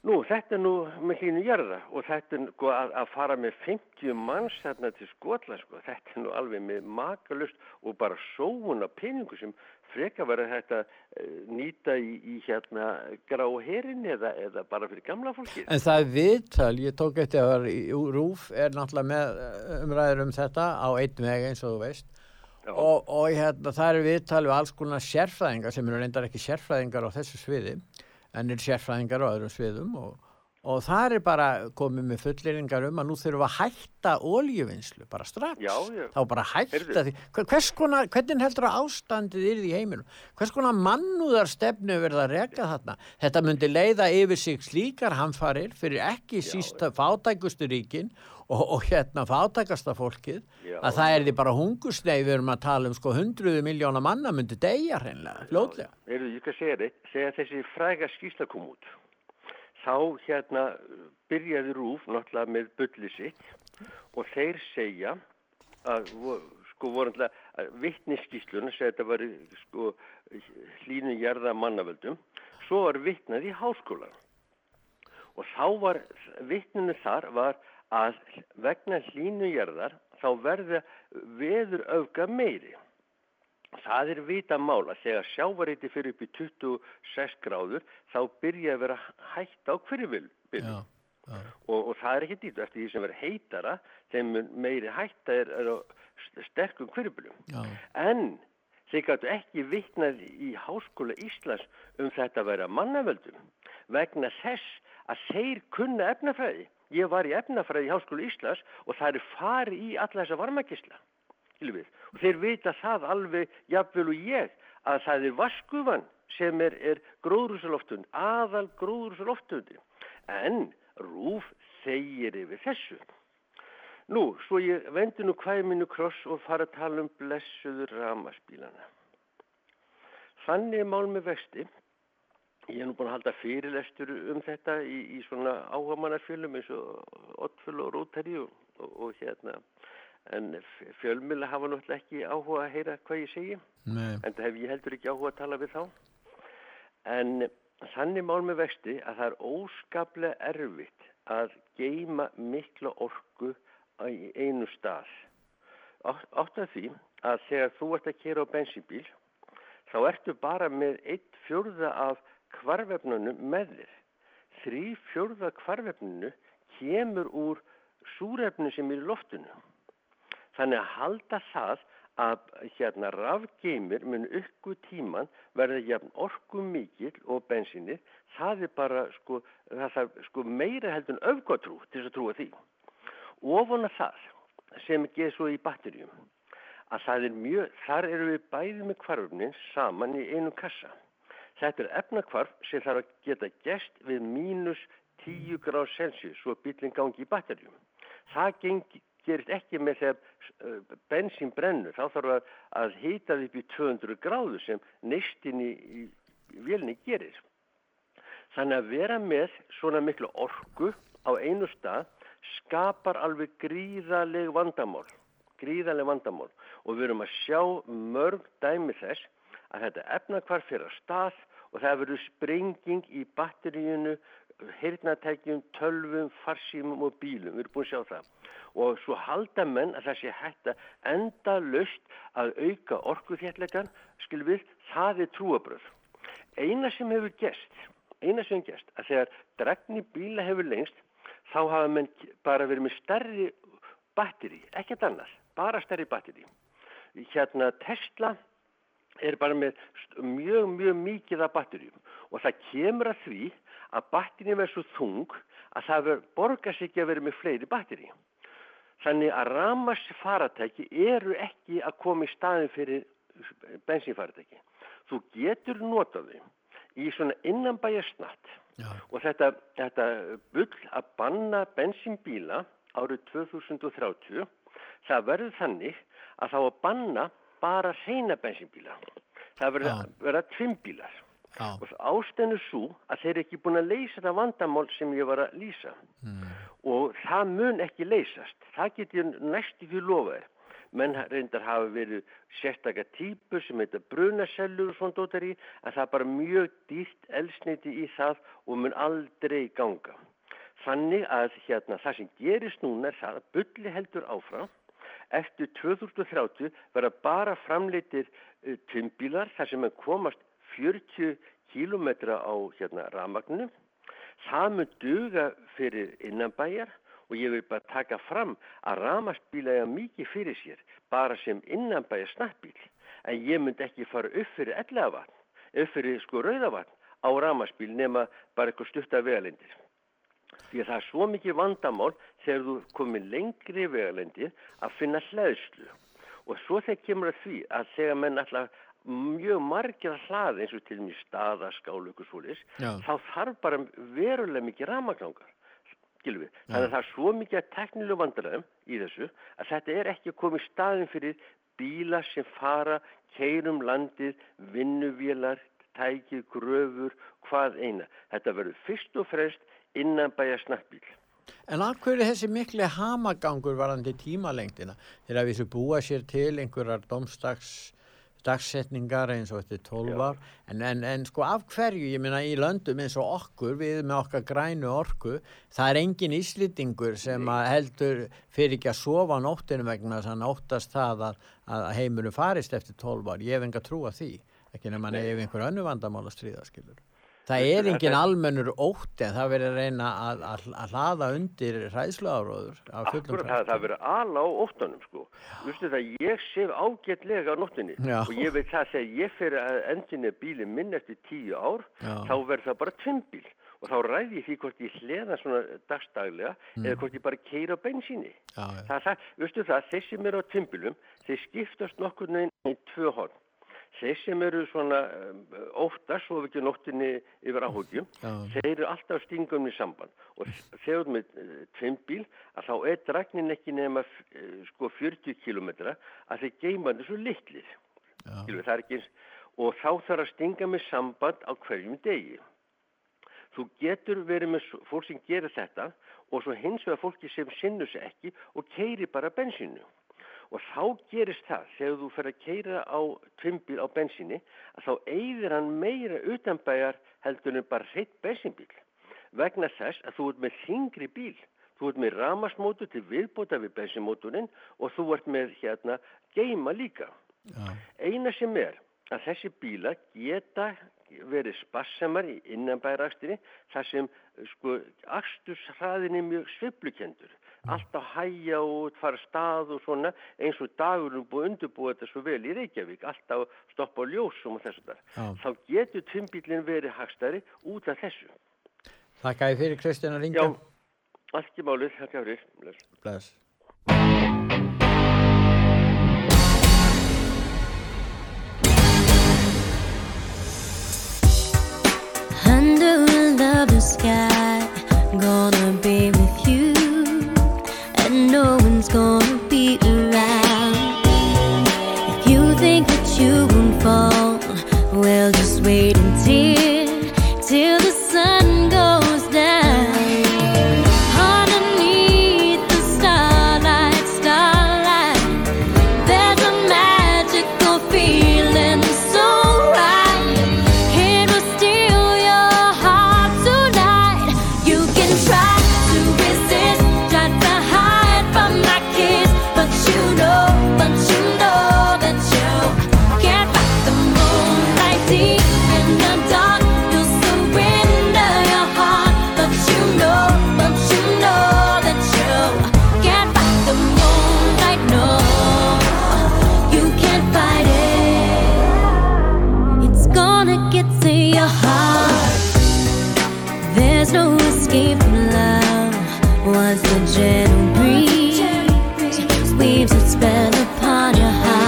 Nú, þetta er nú með hlínu jarða og þetta er sko að, að fara með 50 manns þarna til skotla sko, þetta er nú alveg með makalust og bara sóun af peningu sem freka verið þetta uh, nýta í, í hérna grá herin eða, eða bara fyrir gamla fólki. En það er viðtal, ég tók eftir að Rúf, er náttúrulega með eh, umræður um þetta á einn veg eins og þú veist. Og, og hérna, það er viðtal við alls konar sérfræðingar sem eru reyndar ekki sérfræðingar á þessu sviði, en er sérfræðingar á öðrum sviðum og, og það er bara komið með fulleringar um að nú þurfum að hætta óljuvinnslu bara strax. Já, já. Þá bara hætta því. Konar, hvernig heldur að ástandið er í heiminum? Hvers konar mannúðar stefnu verða að reka þarna? Þetta myndi leiða yfir sig slíkar hamfarir fyrir ekki síst fátækustu ríkin og, og hérna fátækasta fólkið Já. að það er því bara hungursneið við erum að tala um sko hundruðu miljóna manna myndi deyja hreinlega, fljótlega. Heyrðu, ég skal segja þið, segja þessi fræga skýsla kom út. Þá hérna byrjaði Rúf náttúrulega með bulli sitt og þeir segja að sko voru náttúrulega skýsluna segja þetta var sko hlínu jarða mannavöldum svo var vitnað í háskólan og þá var vitninu þar var að vegna hlínu jarðar þá verða veður öfga meiri Það er vita mála þegar sjávareiti fyrir upp í 26 gráður þá byrja að vera hægt á hverjubil Já, og, og það er ekki dýtt eftir því sem verður heitara þeim meiri hætta er, er st- sterkum hverjubilum. já, En þeir gætu ekki vitnað í Háskóla Íslands um þetta að vera mannavöldum vegna þess að þeir kunna efnafræði. Ég var í efnafræði í Háskólu Íslands og það er farið í alla þessa varmagisla. Og þeir vita það alveg jafnvel og ég að það er vaskufan sem er, er gróðrúsaloftund, aðal gróðrúsaloftundi. En rúf þegir yfir þessu. Nú, svo ég vendi nú mínu kross og fara að tala um blessuður ramaspílana. Þannig er mál með vexti. Ég er nú búin að halda fyrirlestur um þetta í, í svona áhagamannarfjölum eins og Ottfjöl og Rótari og, og, og hérna. En fjölmila hafa náttúrulega ekki áhuga að heyra hvað ég segi. Nei. En það hef ég heldur ekki áhuga að tala við þá. En þannig mál með vexti að það er óskaplega erfitt að geima mikla orku í einu stað. Átt af því að þegar þú ert að kera á bensínbíl þá ertu bara með eitt fjörða af kvarvefnunum með þér. Þrý fjörða kvarvefnunu kemur úr súrefnu sem er í loftinu. Þannig að halda það að hérna rafgeimir mun ykkur tíman verða jafn orku mikill og bensinni, það er bara sko, það sko meira heldur en öfgatrú til þess að trúa því. Ofan að það sem geð svo í batterjum, að það er mjög, þar eru við bæðið með kvarfnin saman í einu kassa. Þetta er efnakvarf sem þarf að geta gest við mínus 10 gráð Celsius svo bílinn gangi í batterjum. Það gengi, gerist ekki með þegar bensín brennur. Þá þarf að, að hýta upp í 200 gráðu sem neistin í, í, vélni gerir. Þannig að vera með svona miklu orku á einu stað skapar alveg gríðaleg vandamál. Gríðaleg vandamál. Og við erum að sjá mörg dæmi þess að þetta efnakvar fyrir að stað og það verður sprenging í batteríunu, heyrnatækjum, tölvum, farsímum og bílum. Við erum búin að sjá það. Og svo halda menn að það sé hægt að enda löst að auka orkuþjallegan, skil við, það er trúabröð. Eina sem hefur gest, eina sem hefur gest, að þegar dregni bíla hefur lengst, þá hafa menn bara verið með stærri batteri, ekkert annað, bara stærri batteri. Hérna Tesla er bara með mjög, mjög mikið af batterjum og það kemur að því að batterjum er svo þung að það borgar sig ekki að vera með fleiri batteri. Þannig að ramars faratæki eru ekki að koma í staðin fyrir bensínfaratæki. Þú getur notaði í svona innanbæja snatt og þetta, þetta bull að banna bensínbíla árið 2030 það verður þannig að þá að banna bara reyna bensínbíla. Það verður að vera tvimbílar. Já. Og ástennu svo að þeir eru ekki búin að leysa það vandamál sem ég var að lýsa. Mm. Og það mun ekki leysast. Það getur næst ekki lofaðir. Menn reyndar hafa verið sérstakar típur sem heita brunasellur og svona dótar í, en það er bara mjög dýrt elsneiti í það og mun aldrei ganga. Þannig að hérna, það sem gerist núna er það að bulli heldur áfram eftir 2030 verða bara framleitir uh, tumbílar þar sem komast 40 kílometra á hérna, ramagninu. Það mun duga fyrir innanbæjar og ég vil bara taka fram að ramastbíla er mikið fyrir sér bara sem innanbæjar snabbíl. En ég myndi ekki fara upp fyrir ellavatn, upp fyrir sko rauðavatn á ramastbíl nema bara eitthvað stutta vegalindir. Því að það er svo mikið vandamál þegar þú komið lengri vegalendir að finna hlæðslu. Og svo þegar kemur að því að þegar menn alltaf mjög margir að hlaða eins og til mér staða, skálu, ykkur svolis, þá þarf bara verulega mikið ramagangar. Gilvi. Þannig að það er svo mikið að teknilu vandræðum í þessu að þetta er ekki að koma í staðin fyrir bíla sem fara, keirum landið, vinnuvélar, tækið, gröfur, hvað eina. Þetta verður fyrst og fremst innan bæja snakkbíl. En af hverju er þessi mikli hamagangur varandi tímalengdina? Þegar við þessu búa sér til einhverjar domstags dagsetningar eins og þetta er 12 ár en, en, en sko af hverju, ég meina í löndum eins og okkur, við með okkar grænu orku, það er engin íslýtingur sem heldur fyrir ekki að sofa nóttinu vegna þess að nóttast það að, að heimurum farist eftir 12 ár, ég hef enga trú að því ekki nema ef einhver önnu vandamál að stríða skilur. Það er engin almennur ótti en það verður að reyna að, að, að hlaða undir hræðsluáróður af fullum Akkurat, það, það verður ala á óttanum sko. Vistu það, ég sef ágætlega á nóttinni Já. og ég veit það þegar ég fer að endinni bíli minn eftir tíu ár, Já. þá verður það bara tvimbíl og þá ræði ég því hvort ég hleða svona dagstaglega Mm. eða hvort ég bara keira á já. Það, það, veistu það, þeir sem eru á tvimpilum, þeir skiptast nokkur neginn í tvö horn. Þeir sem eru svona um, óttast, svo ekki nóttinni yfir áhugjum, þeir eru alltaf stingum í samband og þegar ert með uh, tvimbíl að þá er dragnin ekki nema uh, sko 40 kilometra að þeir geima þessu litlir. Er ekki og þá þarf að stinga með samband á hverjum degi. Þú getur verið með fólk sem gerir þetta og svo hins vegar fólki sem sinnur sig ekki og keiri bara bensínu. Og þá gerist það, þegar þú fer að keira á tvimbíl á bensíni, að þá eigðir hann meira utanbæjar heldur en bara hreitt bensínbíl. Vegna þess að þú ert með þingri bíl. Þú ert með ramasmótur til viðbóta við bensínmóturinn og þú ert með hérna geima líka. Eina sem er að þessi bíla geta verið spassamar í innanbærakstinni þar sem sko aksturshraðin er mjög sviplukendur. Alltaf hæja og fara stað og svona eins og dagurum búið undirbúið þetta svo vel í Reykjavík. Alltaf stoppa á ljósum og þessu þar. Já. Þá getur tvimbílinn verið hagstæri út af þessu. Þakka ég fyrir Kristján að ringja. Já, allt í málið, þakka fyrir. Bless. Bless. Under lovely sky, gentle breeze weaves its spell upon your heart.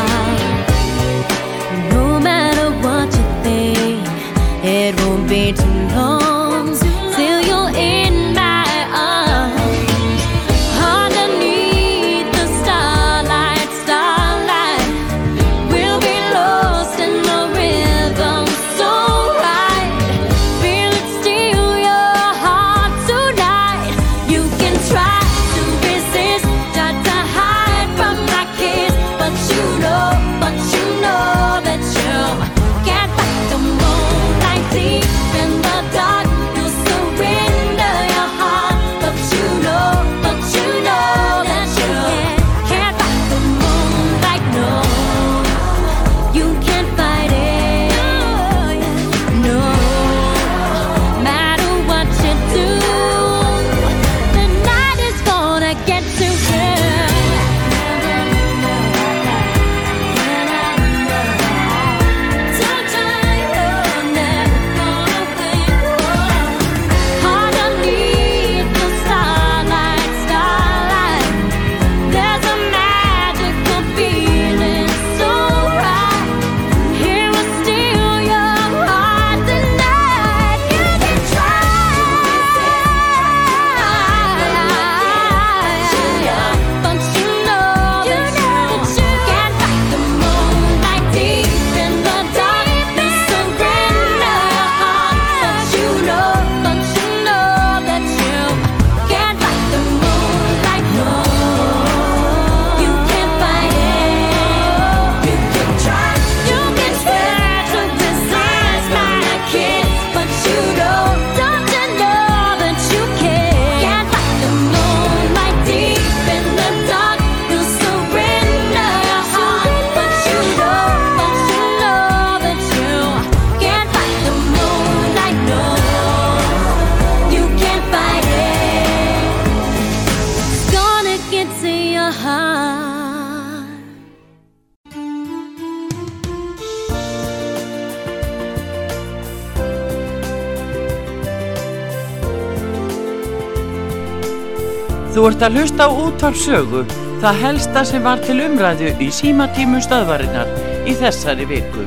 Ert að hlusta á útvarp sögu, það helsta sem var til umræðu í símatímum stöðvarinnar í þessari viku.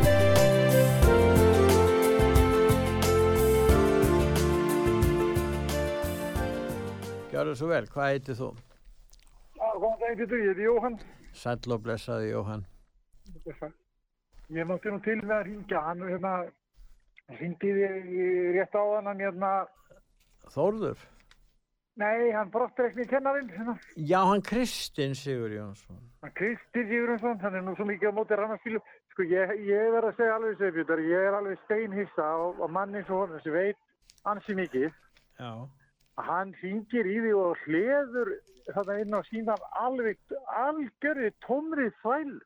Gjörðu svo vel, hvað heitir þú? Já, góðan þú, ég heiti Jóhann. Sæll og blessaði Jóhann. Ég mátti nú til með að ringja, hann hérna, ringdi þið rétt á hann, hann hérna, Þórður? Nei, hann brottreikni kennarinn, hérna, Já, hann Kristinn Sigur Jónsson. hann Kristi Sigurðarsson, hann er nú svo mikið á móti rannarskilu. Sko, ég, ég verð að segja alveg segjum, ég er alveg steinhissa á, á manni og honum sem veit ansi mikið. Já. hann hringir í því og hleður þetta inn á sínan alveg algjörði tómrið þvæl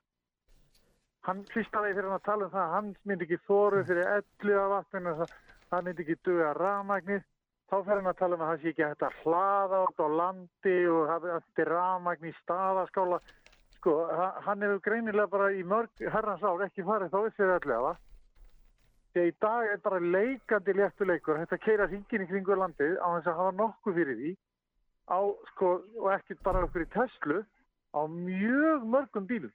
hann fyrstaði fyrir hann að tala um það að hann myndi ekki þóru fyrir ellu af vatninu hann myndi ekki duga rafmagnir þá fer hann að tala um að það sé ekki að hlaða út á landi og það er rafmagn í staðaskála. Sko, ha- hann hefur greinilega bara í mörg herrans ár ekki farið þá það. Því að í dag er bara leikandi léttuleikur, þetta keira hringin í kringu landið á þess að hafa nokkuð fyrir því. Á, sko, og ekkert bara okkur í Tesla á mjög mörgum bílum.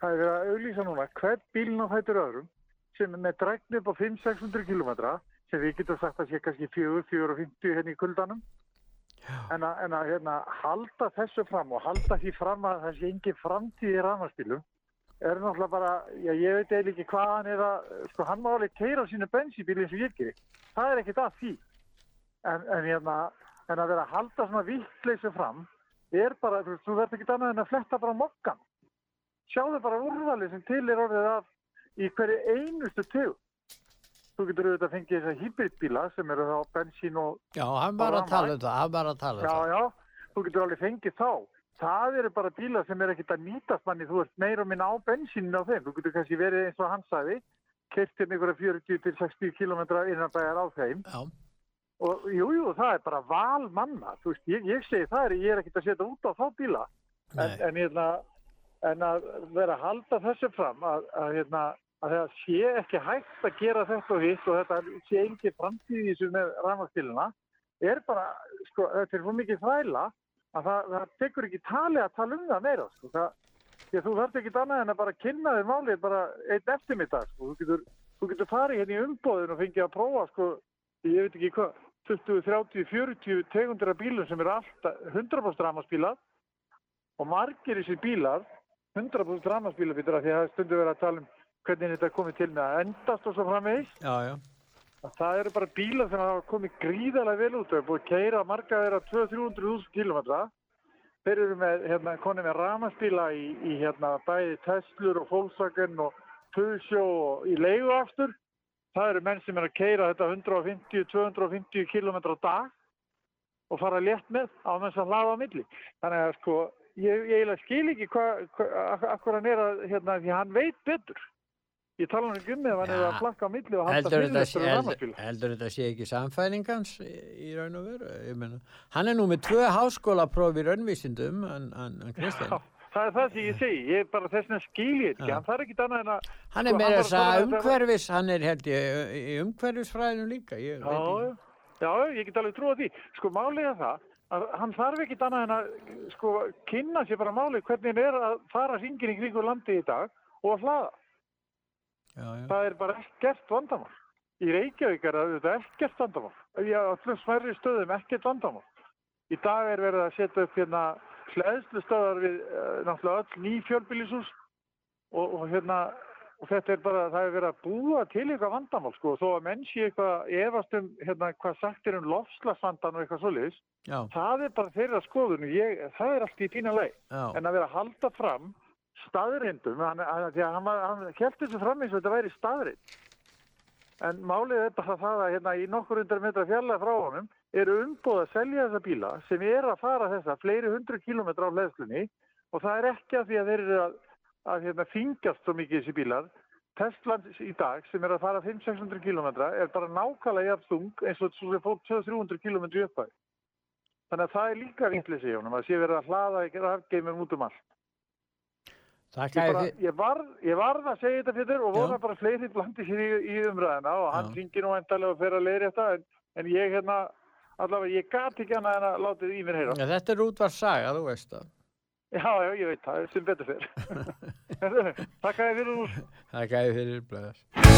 Það er verið að auðlýsa núna hvert bílinn á þættur öðrum sem er með dregni upp á 500-600 km sem við getum sagt að sé kannski 4-450 hérna í kuldanum en að, en að hérna, halda þessu fram og halda því fram að það sé engin framtíð í rafmagnspílum er náttúrulega bara, já ég veit eða ekki hvað hann er að, sko hann má alveg keira á sínu bensíbíli eins og ég gerir. Það er ekkert að því. En, en hérna, en að vera að halda svona vittleysu fram, er bara, þú þú verður ekki annað en að fletta bara mokkan. Sjáðu bara úrvalið sem til er orðið af í hverju einustu tegu. Þú getur auðvitað að fengið þessa hybridbíla sem eru þá bensín og... Já, hann var að tala um það, hann var að tala um Já, það. já, þú getur alveg fengið þá. Það eru bara bílar sem er ekkert að nýtast manni, þú ert meira og minna á bensínin á þeim. Þú getur kannski verið eins og hann sagði, kert hérna einhverja 40-60 km innan bæjar á þeim. Já. Og jú, jú, það er bara val manna. Þú veist, ég, ég segi það er, ég er ekkert að setja út á þá bíla. En, en, hérna, en að vera að halda þessu fram, að, að, hérna, að það sé ekki hægt að gera þetta og hitt og þetta sé engin framtíð í þessu með rafmagnspíluna, er bara, sko, þetta er svo mikið þvæla að það, það tekur ekki tali að tala um það meira sko. það, því að þú þarf ekki annað en að bara kynna þér málið bara einn eftirmiddag sko. þú, getur, þú getur farið hérna í umbóðin og fengið að prófa sko, ég veit ekki hvað 20, 30, 40 tegundir af bílum sem eru alltaf 100% ramaspílar og margir þessi bílar 100% ramaspílar því að það stundur verið að tala um hvernig þetta komið til með að endast og svo framvegis. Já, já. að það eru bara bílar sem hafa komið gríðarlega vel út. Og er búið að keira marga þeirra 200-300.000 kilometra þeir eru með, hérna, konið með ramaspíla í, í hérna, bæði Teslur og Volkswagen og Peugeot og í leiguaftur það eru menn sem er að keira þetta 150-250 kilometra á dag og fara létt með á þess að hlaða á milli. Þannig að sko ég, ég skil ekki hvað hva, akkur hann er að hérna, því hann veit betur ég tala um ef hann er að flakka á milli og halda sé, fyrirlestur um heldur, þetta sé ekki samfæringans í, í raun og veru? Hann er nú með tvö háskólapróf í raunvísindum, hann, hann Kristinn. Það er það sem ég segi, ég er bara þess vegna skil ég ekki, Já. hann þarf ekki annað en að... Hann er sko, með þess að um umhverfis, hann er held ég í umhverfisfræðinu líka. Ég, Já, já, já, ég get alveg trúið því. Sko, málið er það að hann þarf ekki annað en að sko, kynna sér bara málið hvernig hann er að fara hringin í kringu landi í dag og að hlaða. Já, já. Það er bara ekkert vandamál. Í Reykjavík er það ekkert vandamál. Í allum smærri stöðum ekkert vandamál. Í dag er verið að setja upp hérna hlæðslustöðar við uh, náttúrulega öll ný fjölbýlishús og, og hérna og þetta er bara, það er verið að búa til eitthvað vandamál sko og þó að menn sé eitthvað efast um hérna hvað sagt er um lofslagsvandan og eitthvað svoleiðis Já. það er bara þeirra skoðun og ég, það er allt í fína leið Já. en að vera að halda fram staðrindum því að hann, hann held þessu fram eins og þetta væri staðrind en málið er bara það að hérna í nokkur hundar metra fjarlæð frá honum eru umbúð að selja þessa bíla sem er að fara þessa fleiri hundru kílómetra á leðslunni og það er ekki að því að þeir eru að, að hérna, þingast svo mikið þessi bílar. Tesla í dag sem er að fara 500-600 kílómetra er bara nákvæmlega jafn þung eins og svo sem fór 200-300 kílómetri uppæð þannig að það er líka vittleysi í honum að sé verið að hlaða rafgeimum út um allt Ég, bara, ég, varð, ég varð að segja þetta fyrir og vona Já. bara fleiri blandi sér í, í umræðina og hann syngir nú endalega og fer að leiðri þetta en, en ég hérna allavega ég gat ekki annað en að láta þið í mér heyra. Ja, þetta er útvar saga, þú veist það. Já, já, ég veit það, sem betur fyrr. [laughs] [laughs] Takk að þið fyrir nú. Það gæði fyrir blöðar.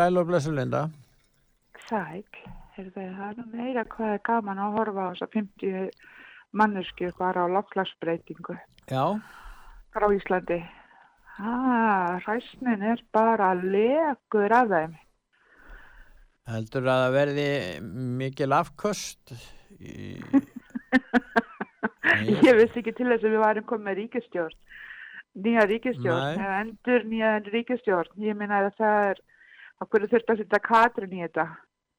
Sæl og blessu Linda. Sæl. Heyrðu, það er meira hvað er gaman að horfa á þess að 50 mannesku bara á loftlagsbreytingu Já, frá Íslandi. Ah, hræsnin er bara legur af þeim. heldur að það verði mikil afköst í... [laughs] Ég vissi ekki til þess að við varum komið með ríkistjórn. Nýja ríkistjórn, endur nýja ríkistjórn. Ég minna að það er, okkur þurft að setja Katrin í þetta.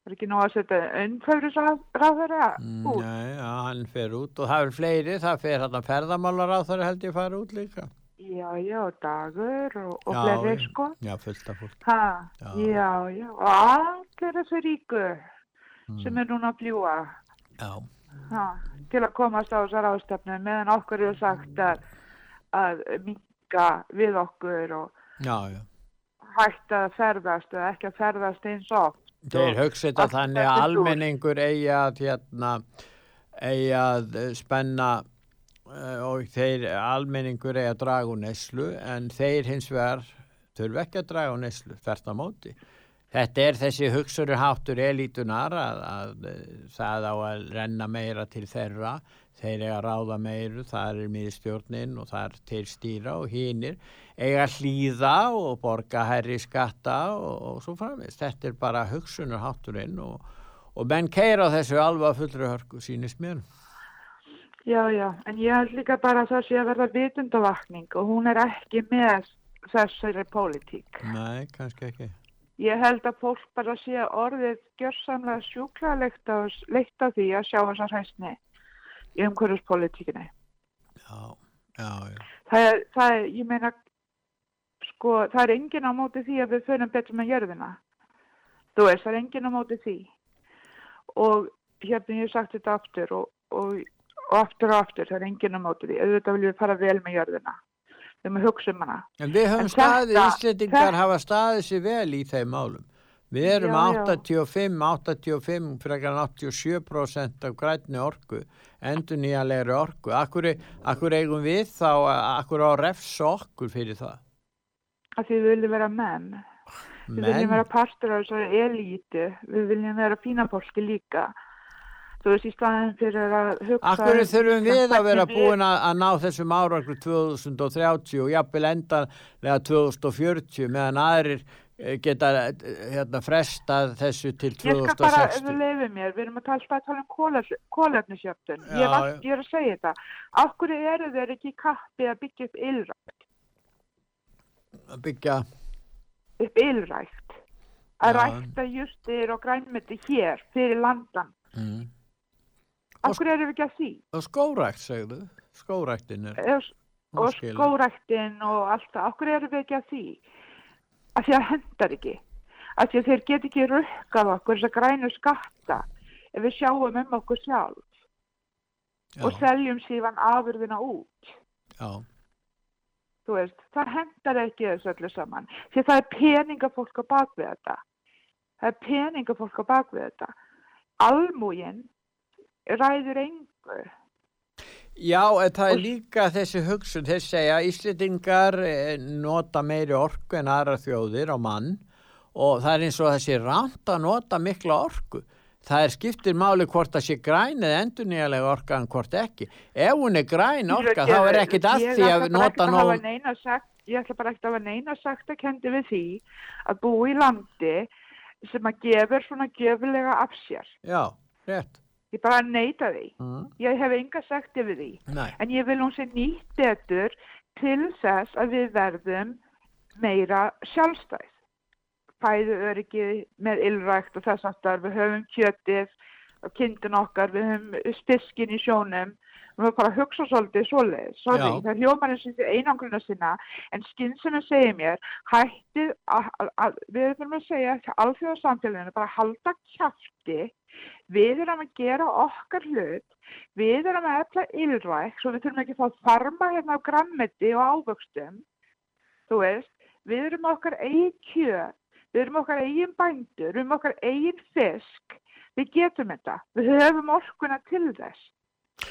Er ekki nóg að setja unnfæfrisráðara út. Nei, já, hann fer út og það er fleiri, það fer hann að ferðamálar þar held ég fara út líka. Já, já, dagur og, og Já, fleiri sko. Já, fullt af fólk. Ha, Já. já, já, og allir þessu ríku sem er núna að fljúa Já, ha, til að komast á þessar ástefnu meðan okkur er sagt að, að minka við okkur og já, já. Hægt að ferðast eða ekki að ferðast eins og Þeir hugsa þetta þannig að almenningur eigi að, hérna, eigi að eh, spenna eh, og þeir almenningur eigi að draga úr neslu en þeir hins vegar þurfa ekki að draga úr neslu, þvert á móti. Þetta er þessi hugsurháttur elítunar að, að eh, það á að renna meira til þeirra, þeir eiga að ráða meiru, það er miðstjórnin og það er til stýra og hinnir eiga að hlýða og borga herri skatta og, og svo framist. Þetta er bara hugsunarhátturinn og, og menn keira þessu alvað fullri hörku sínist mér. Já, já, en ég held líka bara að það sé að verða vitundavakning og hún er ekki með þessari pólitík. Nei, kannski ekki. Ég held að fólk bara sé orðið gjörsamlega sjúkla leitt á, leitt á því að sjá þessa hræstni í umhverjuspolítíkinni. Já, já, já. Það er, það er, ég meina, sko, það er enginn á móti því að við förum betur með jörðina. Þú veist, það er enginn á móti því. Og hérna ég hef sagt þetta aftur og, og, og aftur og aftur, það er enginn á móti því. Auðvitað viljum við fara vel með jörðina. Við erum að hugsa um hana. En við höfum En staðið, þetta- Íslendingar þetta- hafa staðið sér vel í þeim málum. Við erum Já, já. 85, 85, frekar en 87% af grænni orku, endur nýjanlegri orku. Akkur, akkur eigum við þá, akkur á refsa okkur fyrir það? Af því við viljum vera menn. Við Menn? viljum vera partur af þessari elítu. Við viljum vera fína fólki líka. Þú veist, í staðin fyrir að hugsa... Akkur um þurfum við að vera búin að, að ná þessum áraklu 2030 og jafnvel endanlega 2040 meðan aðrir geta eh, hérna, frestað þessu til Ég skal bara, 2060. leifir mér, við erum að tala, að tala um kólefnisjöfnun. Ég, ég er að segja þetta. Af hverju eru þeir ekki í kappi að byggja upp ylrækt? Að byggja, Upp ylrækt. Að Já. rækta justir og grænmeti hér fyrir landan. mm. Af hverju eru við ekki að því? og skórækt, segðu, skóræktin er, Hún og skóræktin og allt það, okkur eru við ekki að því af því að hendar ekki. Af því að þeir get ekki rukkað okkur þess að grænu skatta ef við sjáum um okkur sjálf Já. og seljum síðan afurðina út. Já, þú veist, það hendar ekki þessu öllu saman. Því það er peningafólk á bakvið þetta. Það er peningafólk á bakvið þetta. Almúgin ræður engu Já, það er líka þessi hugsun, þeir segja að Íslendingar eh, nota meiri orku en aðra þjóðir á mann og það er eins og þessi ránt að nota mikla orku. Það er skiptir máli hvort það sé græn eða endurnýjalega orka en hvort ekki. Ef hún er græn orka þá er ekkit að því að nota nóg... ég ætla bara ekkert að hafa neina sagt að kendi við því að búa í landi sem að gefur svona gjöfulega af sér. Já, rétt. Ég bara neita því. Mm. Ég hef enga sagt yfir því. Nei. En ég vil hún sé nýtt betur til þess að við verðum meira sjálfstæð. Fæðu öryggi með illrækt og þess aftar. Við höfum kjötið og kindin okkar, við höfum spiskin í sjónum. Við höfum bara að hugsa svolítið svoleiðis. Já. það hljómar eins og þetta einangruna sinna. En sem að segja mér, hættið að, við erum að segja alþjóðarsamfélaginu, bara halda kjafti við erum að gera okkar hlut, við erum að efla ylræk, svo við þurfum ekki að fá farma hérna á grammeti og ávöxtum, þú veist, við erum okkar eigin kjöt, við erum okkar eigin bændur, við erum okkar eigin fisk, við getum þetta, við höfum orkuna til þess.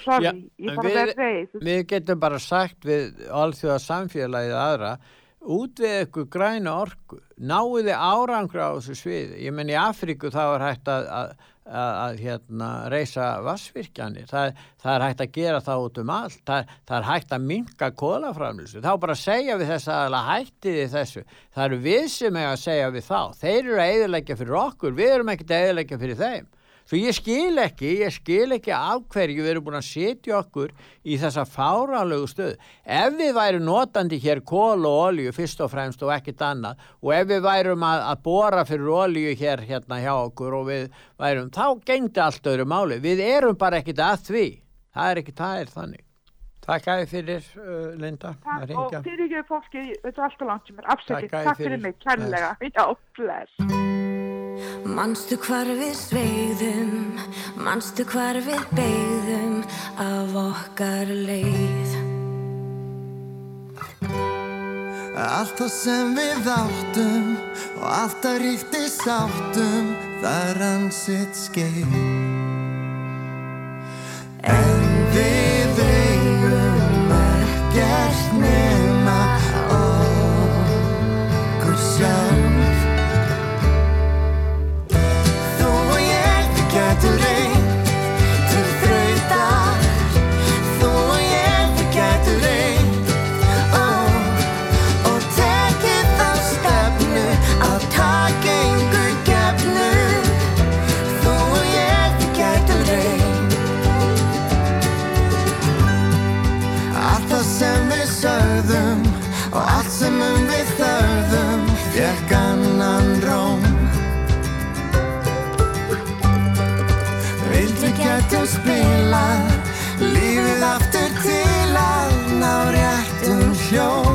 Já, ég fara að vera reið. við getum bara sagt við alþjóða samfélagið aðra út við ykkur græna orku. Náðu þið árangra á þessu sviði? Ég menn í Afríku þá er hægt að, að, að, að hérna, reysa vassvirkjanir það, það er hægt að gera það út um allt. Það, það er hægt að minka kólaframlýsu þá bara segja við þess að hætti þið þessu. Það eru við sem er að segja við þá. Þeir eru að eðilegja fyrir okkur. Við erum ekkert að eðilegja fyrir þeim Svo ég skil ekki, ég skil ekki af hverju við erum búin að setja okkur í þessa fáralögu stöð. Ef við værum notandi hér kól og olju fyrst og fremst og ekkit annað og ef við værum að, að bóra fyrir olju hér hérna hjá okkur og við værum, þá gengdi allt öðru máli. Við erum bara ekkit að því. Það er ekki, það er þannig. Takk að þið fyrir, uh, Linda. að Takk og fyrir ekki fólki, þetta er alltaf langt sem er afsækið, Takk fyrir fyrir. mig, kærlega, já, bless. Manstu hvar við sveigðum, manstu hvar við beigðum af okkar leið. Allt það sem við áttum og allt það ríkti sáttum það rann sitt skeið. En við eigum ekkert nema spila lífið aftur til að ná réttum hljó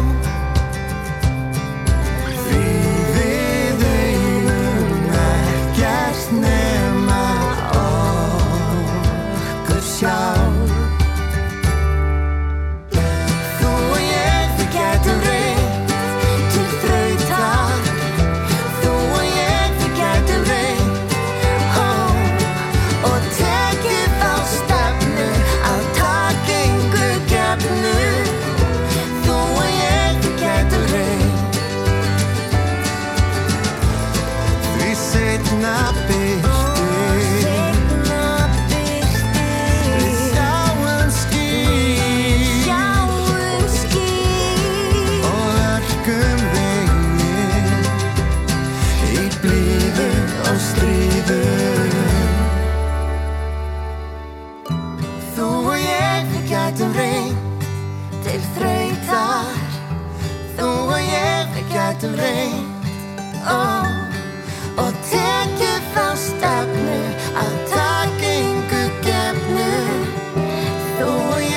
þú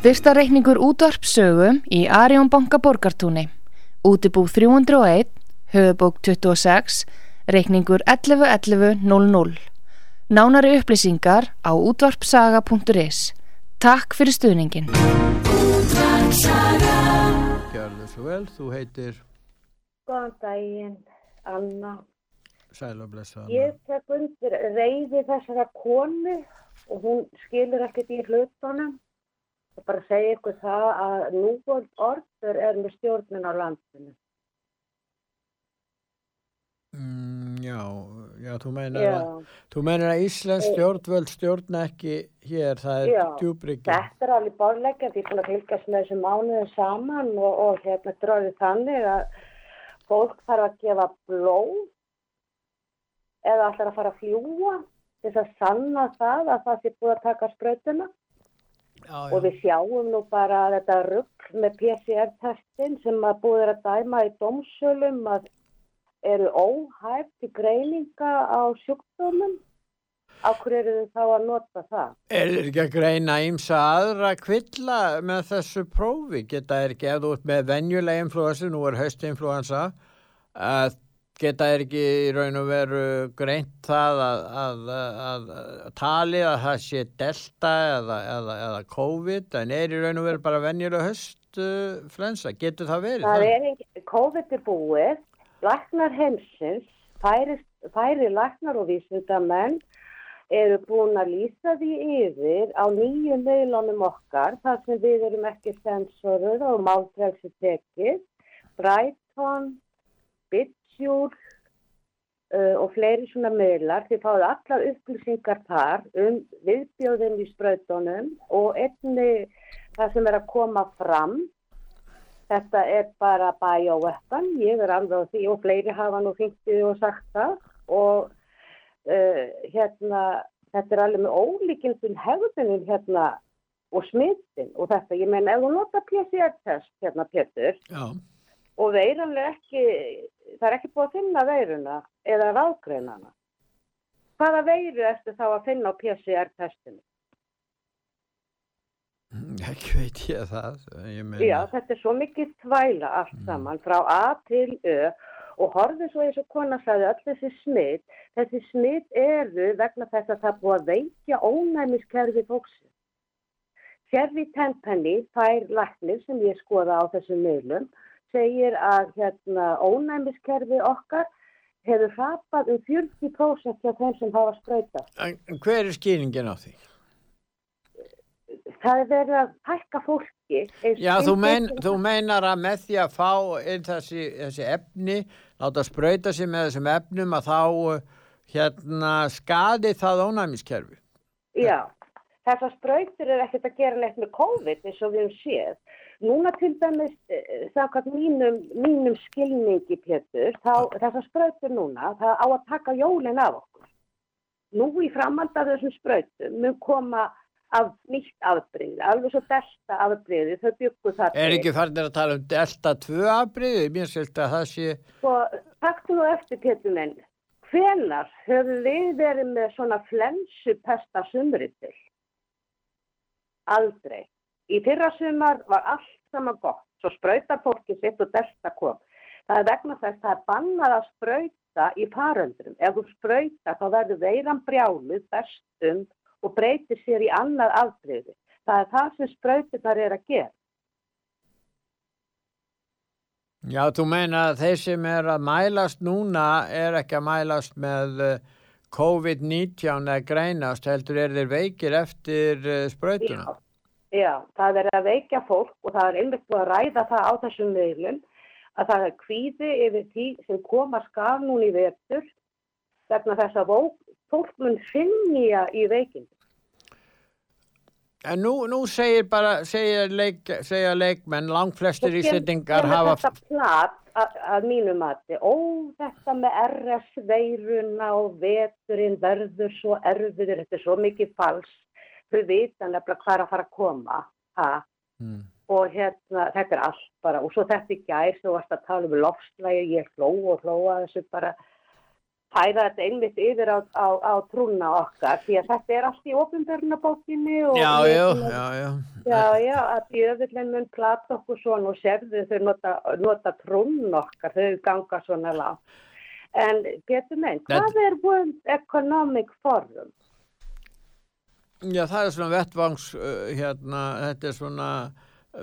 Styrsta reikningur útvarpsögu í Arjónbanka borgartúni. Útibú 301, höfubók 26, reikningur 111100. Nánari upplýsingar á útvarpsaga.is. Takk fyrir stuðningin. Gjörðu svo vel, þú heitir Góðan daginn, Anna. Sæl og blessa Anna. Ég tek undir reyði þessara konu og hún skilur ekkert í hlutunum. Og bara segja ykkur það að núvöld orður er með stjórnin á landinu. Mm, já, já, þú meinar Já. að þú meinar að Íslands stjórnvöld stjórna ekki hér, það er Já, djúbryggi. þetta er alveg borðleggja því að fylgjast með þessum mánuðin saman og, og hérna dróði þannig að fólk þarf að gefa blóð eða ætlar að fara að fljúa til þess að sanna það að það sé búið að taka sprautuna. Já, og við sjáum nú bara þetta rugg með PCR-testin sem að búið er að dæma í dómsölum að eru óhæft til greininga á sjúkdómum. Á hverju eru þau þá að nota það? Er ekki að greina ímsa aðra kvilla með þessu prófi? Geta ef þú ert með venjuleg influensu, nú er höstinfluensa, að geta þeir ekki í raun og veru greint það að, að, að, að talið að það sé delta eða, eða, eða COVID, en er í raun og veru bara venjuleg höstflensa? Getur það verið? Það er ekki, COVID er búið, læknar heimsins, færi, færi læknar og vísindamenn eru búin að lýsa því yfir á nýju miðlunum okkar, þar sem við erum ekki sensorur og málfrelsi tekið, Brighton, Bitsjúr uh, og fleiri svona miðlar. Þið fáið allar upplýsingar þar um viðbjóðin í sprautunum og einni það sem er að koma fram. Þetta er bara bioweapon, ég er alveg á því og fleiri hafa nú fengtið og sagt það og uh, hérna, þetta er alveg með ólíkindum hefðunum hérna og smittin og þetta, ég meina ef þú nota PCR-test hérna Pétur Já. Og veiran er ekki, það er ekki búið að finna veiruna eða ráðgreinana. Hvaða veiru ertu þá að finna á PCR-testinu? Ekki veit ég það. Ég meina, Já, þetta er svo mikið þvæla allt saman frá A til Ö og horfið svo eins og kona sagði öll þessi smitt, þessi smitt eru vegna þess að það búið að veikja ónæmiskerfi fólksins. Sherry Tenpenny, þær læknir sem ég skoða á þessum miðlum, segir að hérna, ónæmiskerfi okkar hefur hrapað um 40% hjá þeim sem hafa sprautast. en hver er skýringin á því? Það er verið að hækka fólki. Já, þú, mein, þú meinar að með því að fá inn þessi, þessi efni, láta sprauta sig með þessum efnum að þá hérna skadi það ónæmiskerfi. Já, þessar sprautur er ekkert að gera neitt með COVID eins og við höfum séð. Núna til dæmis, eh, samkvæmt mínum, mínum skilningi, Pétur, þá þessar sprautur núna, það á að taka jólinn af okkur. Nú í framhald af þessum sprautum mun koma af nýtt afbreyði, alveg svo delta afbreyði, þau byggu það Er ekki farnir að tala um delta 2 afbríði? Mér skilt að það sé... Sko, taktu nú eftir, Pétur minn, hvenar höfum við verið með svona flensupesta sumri til? Aldrei. Í fyrra sumar var allt saman gott, svo sprautar fólki sitt og delta kom. Það er vegna þess að það er bannað að sprauta í faröndrum. Ef þú sprautar þá verður veiran brjáluð bestum og breytir sér í annað afbreyði. Það er það sem sprautirnar er að gera. Já, þú meina að þeir sem er að mælast núna er ekki að mælast með uh, COVID-19 að greinast heldur er þeir veikir eftir uh, sprautuna? Já, það er að veikja fólk og það er einmitt búið að ræða það á þessum miðlum að það er kvíði yfir því sem koma skaf núna í vetur vegna þess að fólk mun finja í veikindi. En nú, nú segir bara, segir, leik, segir leikmenn, langflestir íslendingar hafa... Þetta plat að, að mínu mati, ó þetta með RS-veiruna og veturinn verður svo erfiður, þetta er svo mikið fals, þau vita nefnilega hvað er að fara að koma. Ha? Mm. Og hérna, þetta er allt bara, og svo þetta í gær, þú varst að tala um lofslægi, ég hló og hló að þessu bara færa þetta einmitt yfir á, á, á trúna okkar, því að þetta er allt í ofinbörnabókinni og... Já, já, já, já. Já, já, að djöfullin mun plata okkur svona og sérðu þau nota, nota trún okkar, þau ganga svona lág. En Petur Menn, hvað er World Economic Forum? Já, það er svona vettvangs, uh, hérna, þetta er svona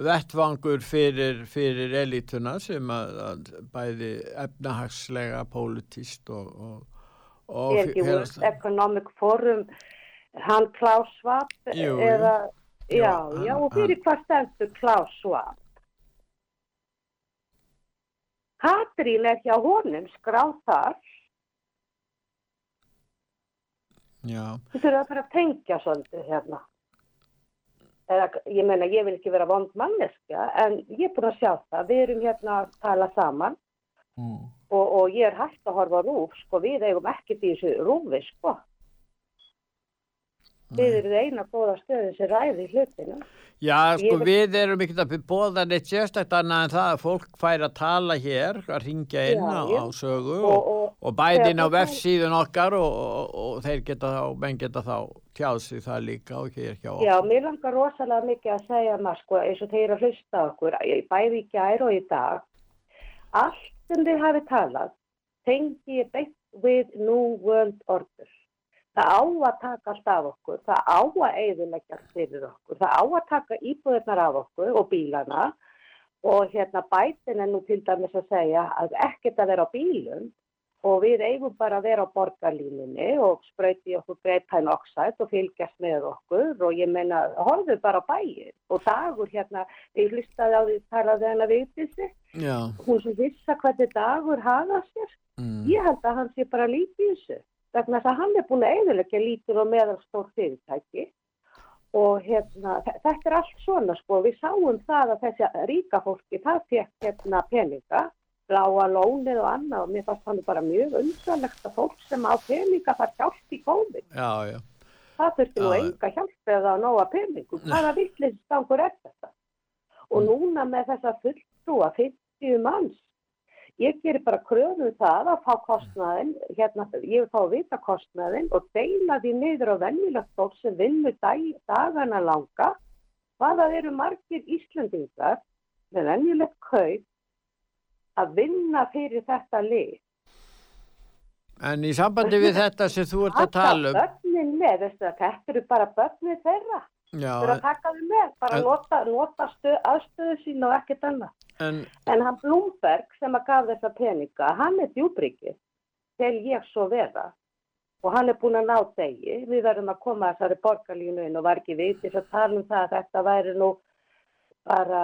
vettvangur fyrir, fyrir elituna sem að, að bæði efnahagslega, pólitíst og, og, og Er ekki hérna- World Economic Forum, hann Klaus Schwab? Jú. eða, Jú, já, hann- já, og fyrir hvað stendur Klaus Schwab? Katrín er hjá honum, skráð þar. Já, Þú þurfum að fara að tengja svolítið hérna. Eða, ég meina, ég vil ekki vera vond manneskja, en ég er búin að sjá það. Við erum hérna að tala saman Mm. og, og ég er hægt að horfa rúf, sko, við eigum ekkert í þessu rúfi, sko. Við erum eina góða stöðin sem ræði hlutinu. Já, sko við erum ekkert að bóða neitt sérstakt annað en það að fólk fær að tala hér, að ringja inn Já, á, á sögu Og- og, og- og bæði inn á vefsíðun okkar og, og, þeir geta þá, menn geta þá tjáð sig það líka og hér hjá okkur. Já, mér langar rosalega mikið að segja maður, sko, eins og þeir að hlusta okkur, bæði í gær og í dag. Allt sem þið hafi talað, tengi ég beint við New World Order. Það á að taka allt af okkur, það á að eigðileggja fyrir okkur, það á að taka íbúðirnar af okkur og bílana. Og hérna bætin er nú til dæmis að segja að ekkert að vera á bílum og við eigum bara að vera á borgarlínunni og sprauti í okkur greipæn oxide og fylgjast með okkur. Og ég meina, horfðu bara á bæin og dagur hérna, ég hlustaði á því talaði hennar viðbyrsi, Já, hún sem vissa hvernig dagur hafa sér, mm. ég held að hann sé bara lítið þessu, vegna þess að hann er búin að eiginlega lítur og meðalstór fyrirtæki og hérna, þe- þetta er allt svona sko, við sáum það að þessi ríka fólki, það fekk hérna peninga, bláa lónið og annað og mér fannst hann bara mjög undanlegt að fólk sem á peninga það hjálp í COVID. já, já. Það þurfti nú enga hjálp eða að nóga peningum. Hvaða vittlistangur er þetta? Og núna með þessa fulltrúa 50 manns, ég gerir bara kröfum það að fá kostnaðin, hérna, ég vil fá að vita kostnaðin og deila því niður á venjulegt fólk sem vinnur dag, dagana langa. Hvaða eru margir Íslandingar með venjulegt kaup að vinna fyrir þetta lið? En í sambandi við þetta sem þú ert að tala um, Börnin með, veistu þetta eru bara börnin þeirra. já, Þú eru að taka þau með, bara En- nota, nota stöð, aðstöðu sín og ekkert annað. En, En hann Blúmberg sem að gaf þessa peninga, hann er djúbriki, tel ég svo vera. Og hann er búin að ná degi, við verðum að koma að þessari borgarlínu inn og var ekki vitið að tala um það að þetta væri nú bara,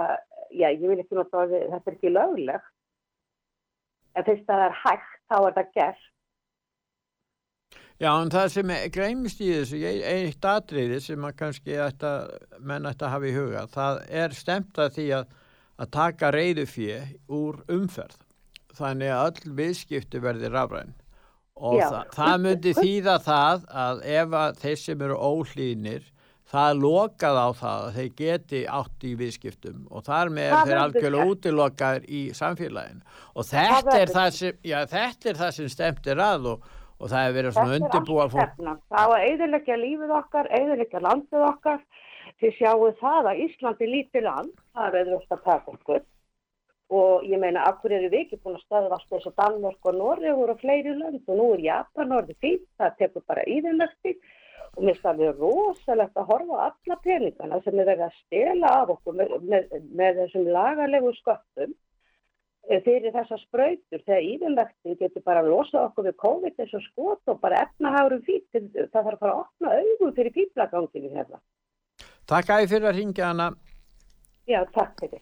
já ég vil ekki nota orðið, þetta er ekki löglegt. En fyrst að það er hægt, þá er það gert. já, en það sem greimist í þessu, eitt atriði sem að kannski ætta, menn ætti að hafa í huga, það er stemt að því að, að taka reyðufjö úr umferð. Þannig að öll viðskipti verði rafræn. Og Já. það, það myndi þýða það að ef að þeir sem eru óhlýnir, það lokað á það að þeir geti átt í viðskiptum og þar með er Það þeir algjörlega gert. útilokaðir í samfélaginu. Og Það þetta er verður það sem, já, þetta er það sem stemt er að og, og það er verið svona undirbúa fólk. Það á að eiðilegja lífið okkar, eiðilegja landið okkar. Þið sjáu það að Íslandi lítir land, það er auðvitað að taka okkur. Og ég meina, akkur eru við ekki búin að staða alltaf þess að Danmörk og Norri voru fleiri land og nú er Japan orðið fýtt, það tekur bara íðinlökti og mér staði rosalegt að horfa á alla peningana sem er verið að stela af okkur með, með, með þessum lagarlegu sköttum eh, fyrir þessa spröytur þegar íðinlökti getur bara að losa okkur við COVID eins og skot og bara efnahárum fýtt, það þarf að fara að opna auðvun fyrir fýtblaganginu hérna. Takk æði fyrir að ringja hana. Já, takk fyrir.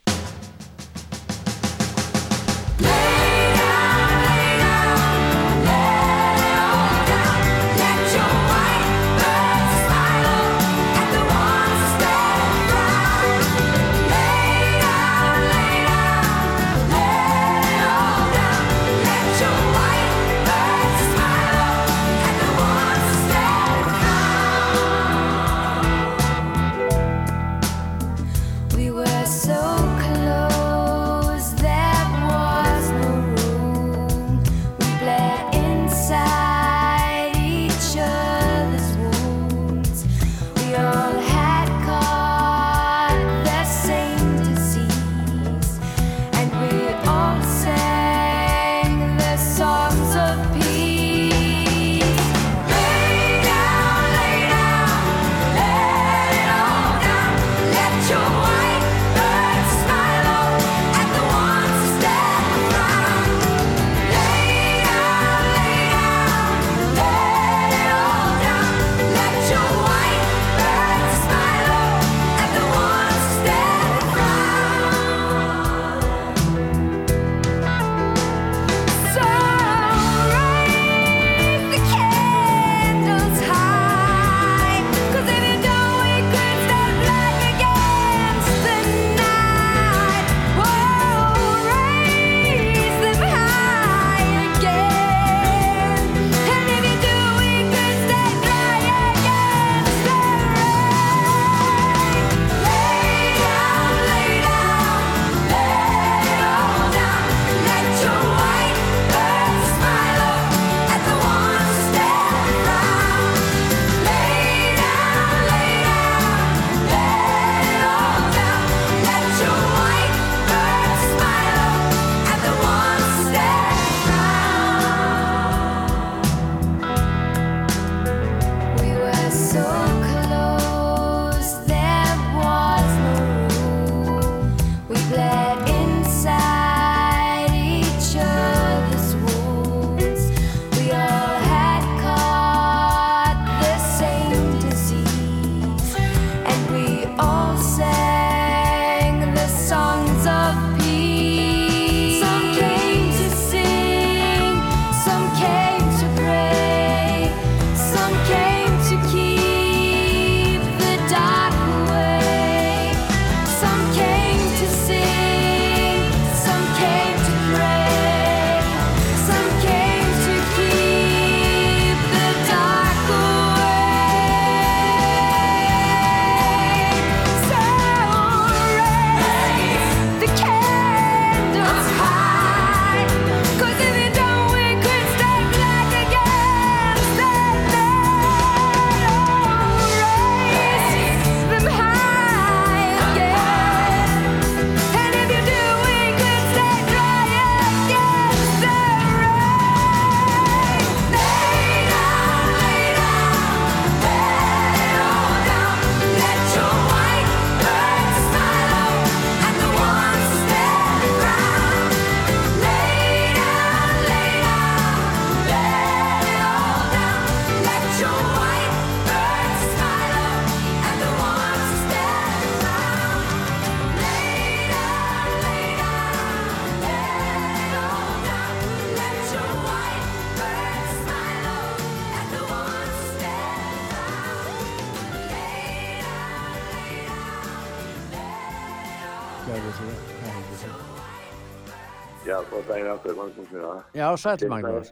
sæl Magnús.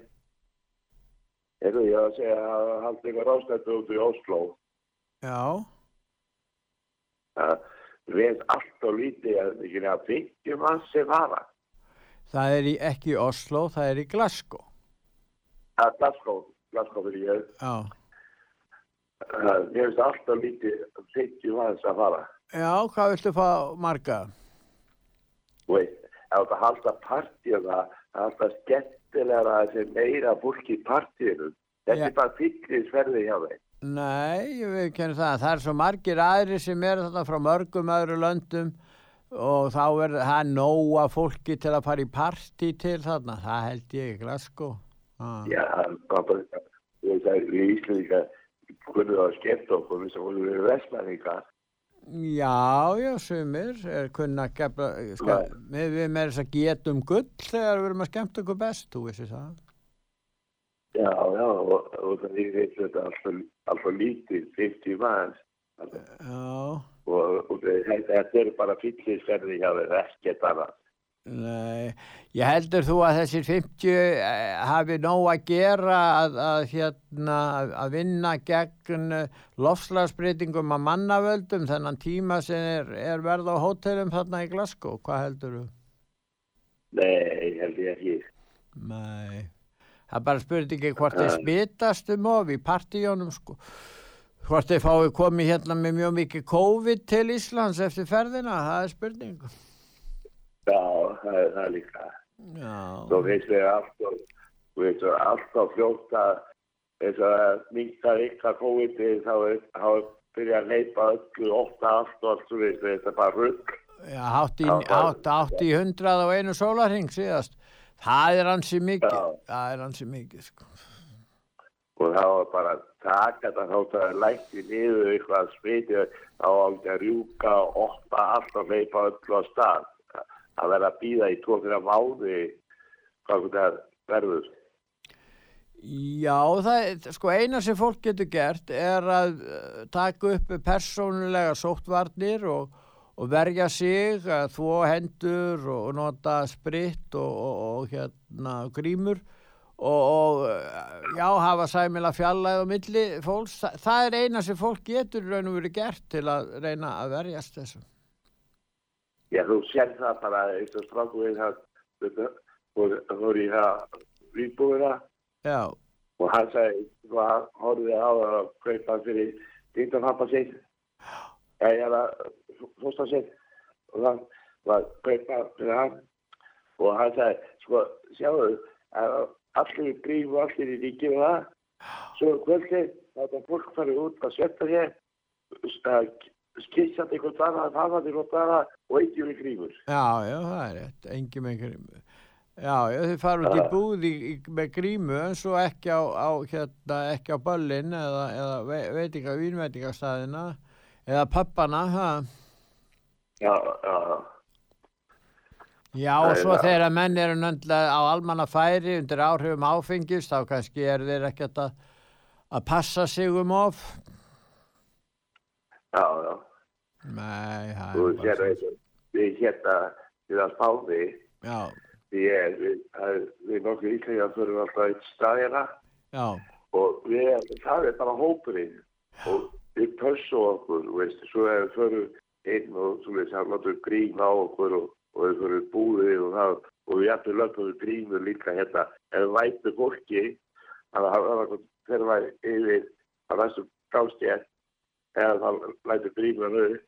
Erðu ég að segja að haldi ykkur ástættu út í Oslo. Já. Það veð allt og lítið að það er að byggjum hans sem vara. Það er í, ekki í Oslo, það er í Glasgow. Það er Glasgow, Glasgow fyrir ég. Já. Það veð allt og lítið að byggjum hans að vara. Já, hvað viltu fá marga? Veit, ef það halda partjum að halda skemmt skemmtilega að þessi meira fólki í partíunum. Þetta er bara fyllisverði hjá þeim. Nei, ég veit ekki henni það. Það er svo margir aðri sem er þarna frá mörgum öðru löndum og þá er það nóa fólki til að fara í partí til þarna. Það held ég ekki að sko. Ah. Já, það er bara, ég veit að í Íslu líka, hvernig það var skemmt okkur, þess að hún verið vestmæningar Já, já, sumir er kunna gefla, ska, við, við með þess að getum gull þegar við erum að skemmta okkur best, þú veist það. Já, já, og, og það er þetta alltaf, lítið, 50 manns. Já. Og, og þetta, er bara fyllisverði hjá þeir, ekkert annað. Nei, ég heldur þú að þessir 50 eh, hafi nóg að gera að, að, hérna, að- vinna gegn lofslagsbreytingum að mannavöldum þennan tíma sem er, er verð á hótelum þarna í Glasgow, hvað heldur þú? Nei, held ég ekki. Nei, það bara spurningi hvort þeir smitast um of í partíjónum sko. Hvort þeir fái komið hérna með mjög mikið COVID til Íslands eftir ferðina, það er spurning. Já, það er það líka. Já. Svo veist við alltaf, þú veist við alltaf fljótt að þess að minka ykkar COVID þá er, þá er byrja að leipa öllu, ofta allt og allt, þú veist við, þetta er bara rugg. Já, hátt í, Já, hátt, hátt í hundrað á einu sólarhing síðast. Það er ansi mikið. Það er ansi mikið, sko. og þá var bara að taka þetta þátt að það lækti niður eitthvað smiti þá átti að rjúka og opna allt og leipa öllu á stað að vera að býða í tvo fyrir máði hvað þetta verður Já, það sko, eina sem fólk getur gert er að eh, taka upp persónulega sóttvarnir og, og verja sig, að þvó hendur og nota spritt og, og, og hérna grímur og, eh, já, hafa sæmila fjallæð á milli fólks. Þa, það er eina sem fólk getur raun og verið gert til að reyna að verjast þessu. Já, þú sér það bara eins og stráku við það og þú voru í það viðbúina Já, og hann sagði, hann horfði á það að kaupa fyrir dýndanhampa sitt [gasps] eða fósta sitt og hann var að kaupa fyrir hann. Og hann sagði, sko, sjáu að allir í gríf og allir í ríki og það svo kvöldi þá er fólk farið út að setja hér að skissandi einhvern annað, það var því gott annað og eitthvað í grífur já, já, það er rétt, engi með grímu. Já, já, þið fara út í Já. búð í, í, með grímu en svo ekki á, á, hérna, ekki á böllin eða, eða ve, veitinga, vínveitingastæðina eða pappana, ha? Já, já, Já, Það og svo þegar menn eru nöndlega á almanna færi undir áhrifum áfengis, þá kannski er þeir ekkert að, að passa sig um of. já, já. Nei, það er bara sér að við hérna við að spá því Já, því er, við, það- við nokkuð íslega fyrir alltaf eitt staðina já, og við, það er bara hópurinn. Og við pössum okkur, veist, svo er við fyrir einn og svo veist, hann látur grín á okkur og, og við fyrir búið og það. Og við jættum löpum við grínu líka hérna. Ef við vætu fólki að það var væri yfir að næstu gástjætt eða það lætur grínu upp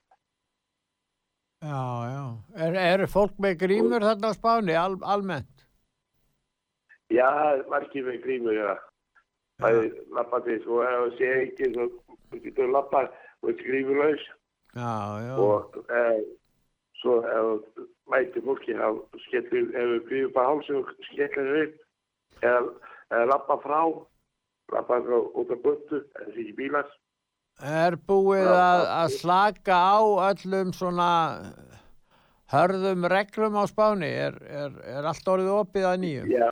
já, já. Er, eru fólk með grímur þarna á Spáni, al, almennt? Já, margir með grímur, já. Það er lappandi, sko, það sé ekki, þú getur lappa og grímur laus. Já, já. Og eh, svo ef mæti fólki, þá skellir, ef við grímur bara hálsum og skellir upp, eða, lappa frá, lappa frá út af göttu, eða þessi ekki bílar. Er búið að, að slaka á öllum svona hörðum reglum á Spáni? Er, er, er allt orðið opið að nýju? Já,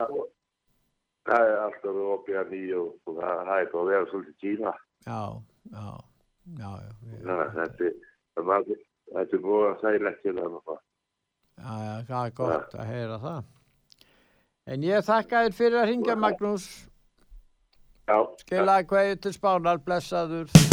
það er alltaf opið að nýju og, það, það er bara að vera svolítið tíma. Já, já, já, já, Þannig að þetta, er- þetta er búið að sælægt til það. já, já, það er gott að heyra það. En ég þakka þér fyrir að ringja Magnús. Já. Skilaði hverju til Spánar, blessaður.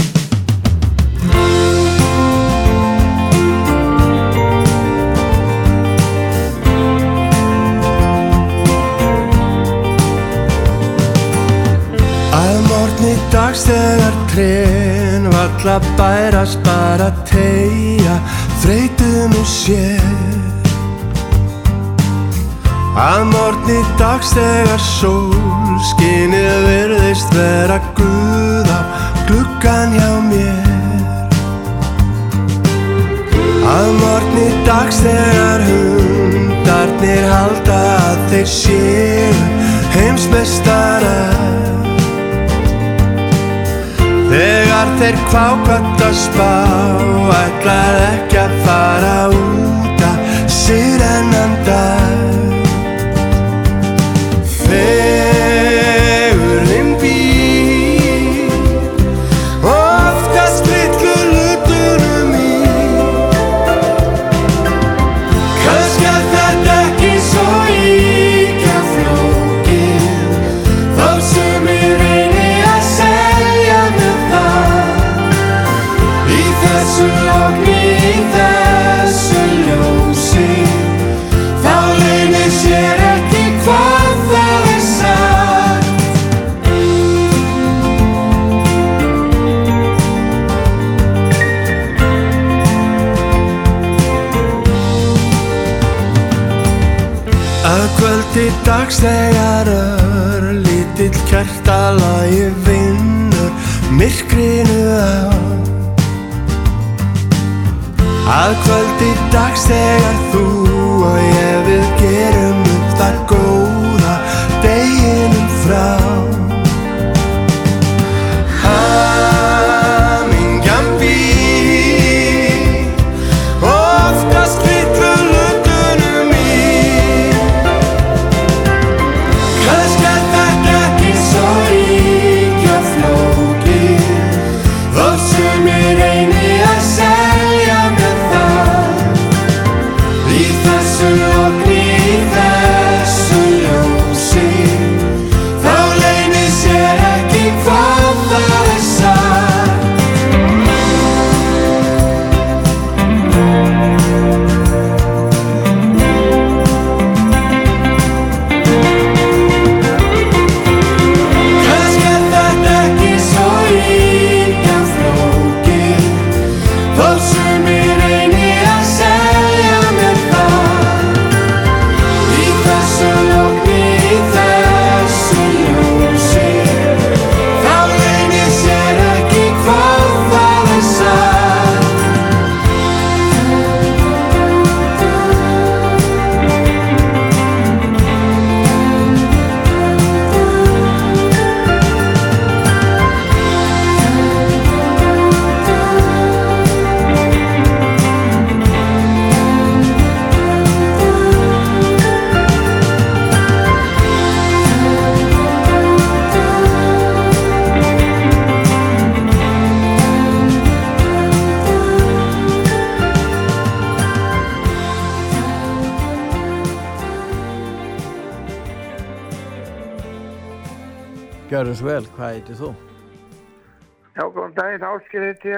Dags þegar trén valla bærast bara tegja þreytum og sér. Að morgni dags þegar sól skinið virðist vera guð á gluggan hjá mér Að morgni dags þegar hundarnir halda að þeir séu heimsmeistarar. Þegar þeir kvákvæmt að spá ætlar ekki að fara út að sér ennan dag dags þegar örlítill kjartalagi vinnur myrkrinu á. Að kvöldi dags þegar þú og ég við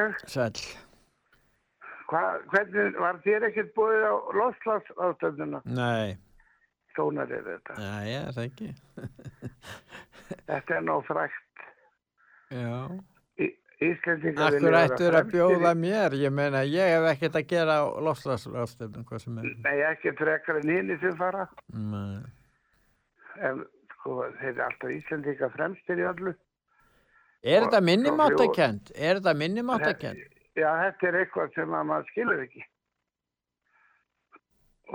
Ég. Sæll. Hva, hvernig, var þér ekkert búið á loftslagsástönduna? Nei, Stónar er þetta. Ég er það ekki. [laughs] Þetta er nóg frækt. Já. Í, Íslendingar Akkur vilja vera ættur að fremstir í- bjóða mér, ég meina, ég hef ekkert að gera á lofslagsráðstöfnum, hvað sem er. Nei, ekki frekar en hini sem fara. Nei. En sko, þeir eru alltaf Íslendingar fremstir í öllu. Er þetta minnumáttakent? Er þetta minnumáttakent? Já, þetta er eitthvað sem að maður skilur ekki.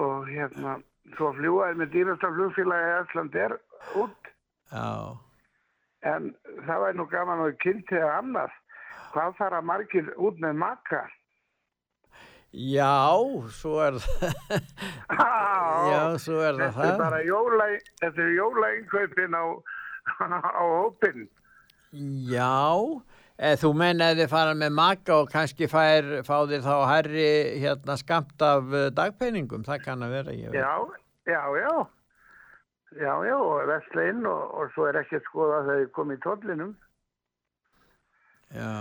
Og hérna, svo fljúaði með dýrasta flugfélagi Æsland er út. Já. En það var nú gaman að kynnti að annað. Hvað fara margir út með maka? Já, svo er það. Já, svo er það Þetta er bara jóla, þetta er jólainkaupin á, á hópin. Já, eða þú menn að þið fara með maka og kannski fær, fá þér þá herri hérna skamt af eh, dagpenningum, það kann að vera. Já, já, já. Já, já, og vesla inn og, og svo er ekki að skoða þegar þið komið í tóllinum. Já,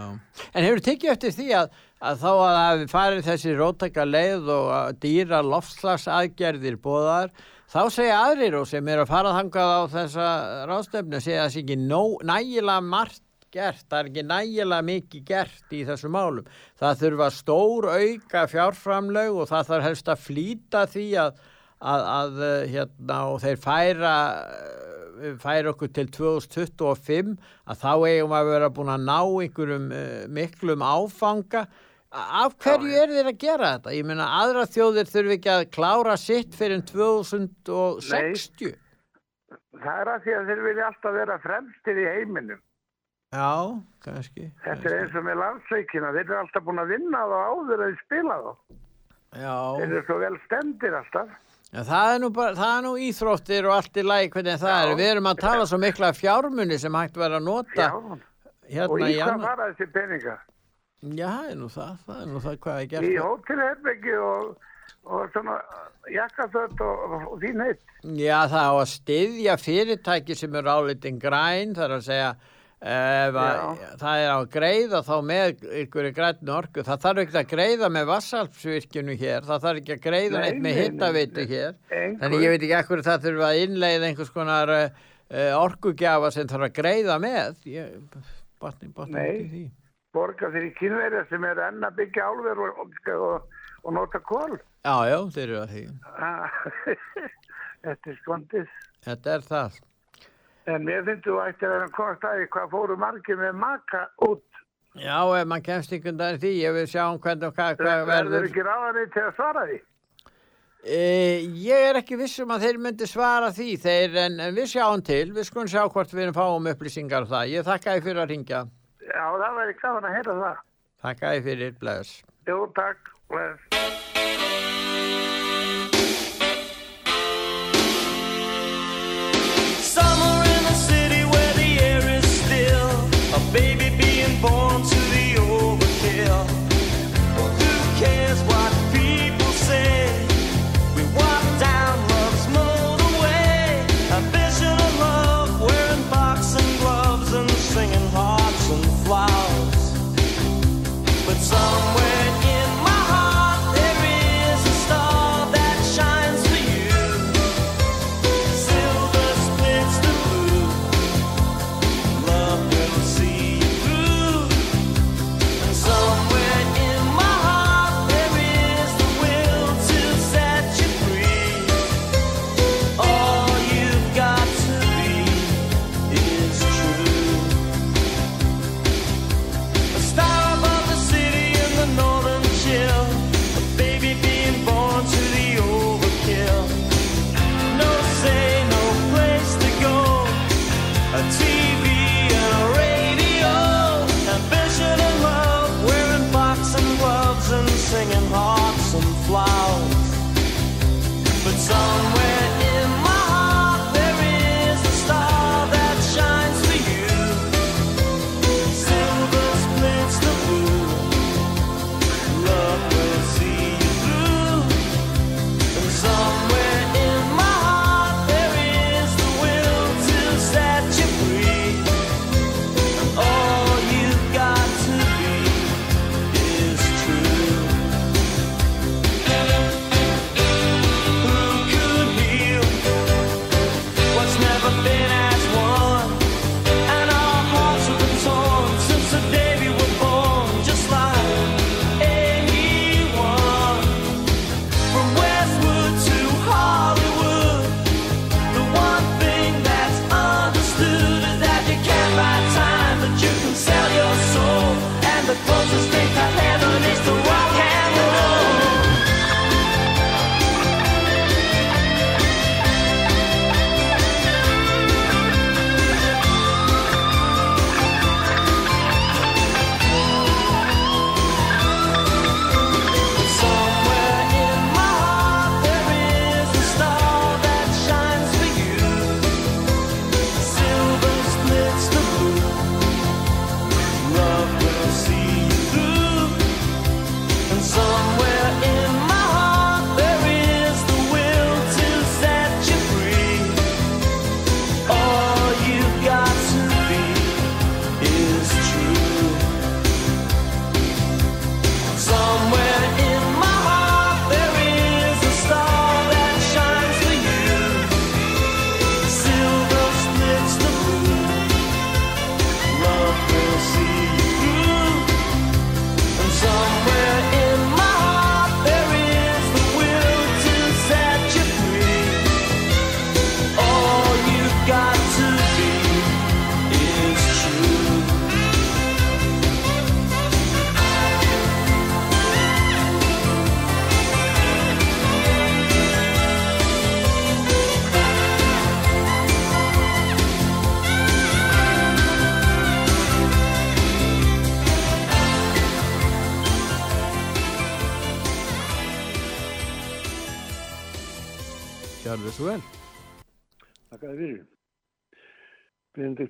en hefur tekið eftir því að, að þá að hafi farið þessi rótaka leið og dýra loftslagsaðgerðir bóðar, þá segja aðrir og sem eru að fara þangað á þessa ráðstöfnu, segja að það sé ekki nægilega margt gert, það er ekki nægilega mikið gert í þessu málum. Það þurfa stór auka fjárframlög og það þarf helst að flýta því að, að, að eh, hérna, þeir færa eh, færa okkur til 2025 að þá eigum að vera búin að ná einhverjum uh, miklum áfanga af hverju er þeir að gera þetta? Ég meina aðra þjóðir þurfi ekki að klára sitt fyrir 2060 Það er að því að þeir vilja alltaf vera fremstir í heiminum. Já, kannski Þetta er eins og með landsleikina, þeir eru alltaf búin að vinna þá áður að spila þá. Já Þeir eru svo vel stendir alltaf. Já, það er nú, bara, það er nú íþróttir og allt í lagi hvernig það er. Við erum að tala svo mikla fjármunni sem hægt verið að nota og hérna í í hvað fara þessi peninga? Já, það er nú það, það er nú það hvað er Í gert. hótelherbyggi og, og svona jakkaföld og, og þín heitt. Já, það á að styðja fyrirtæki sem eru álitin græn, það er að segja ef að, það er á að greiða þá með ykkur græn orku. Það þarf ekki að greiða með vassalpsvirkjunu hér, það þarf ekki að greiða Nei, neitt með nei. hér. Engu. Þannig ég veit ekki ekkur það þurfa að innleiða einhvers konar uh, orkugjafa sem þarf að greiða með. Ég botni, botni Nei. Borga þeir í kynverja sem eru enn að byggja álver og, og, og, nota kól. Já, já, þeir eru að því. [laughs] Þetta er skondið. Þetta er það. En mér finnst þú ætti að vera að komast að því hvað fóru margir með maka út. Já, ef maður kemst einhvern daginn því, ég vil sjá um hvernig og hvað, Verður verður. ekki ráðanir til að svara því? E, ég er ekki viss um að þeir myndi svara því þeir, en, en við sjáum til, við skulum sjá hvort við erum fáum upplýsingar um það. Ég þakka þið fyrir að ringja. Já, það væri gaman að heyra það. Þakka þið fyrir, bless. Jú, takk. Bless.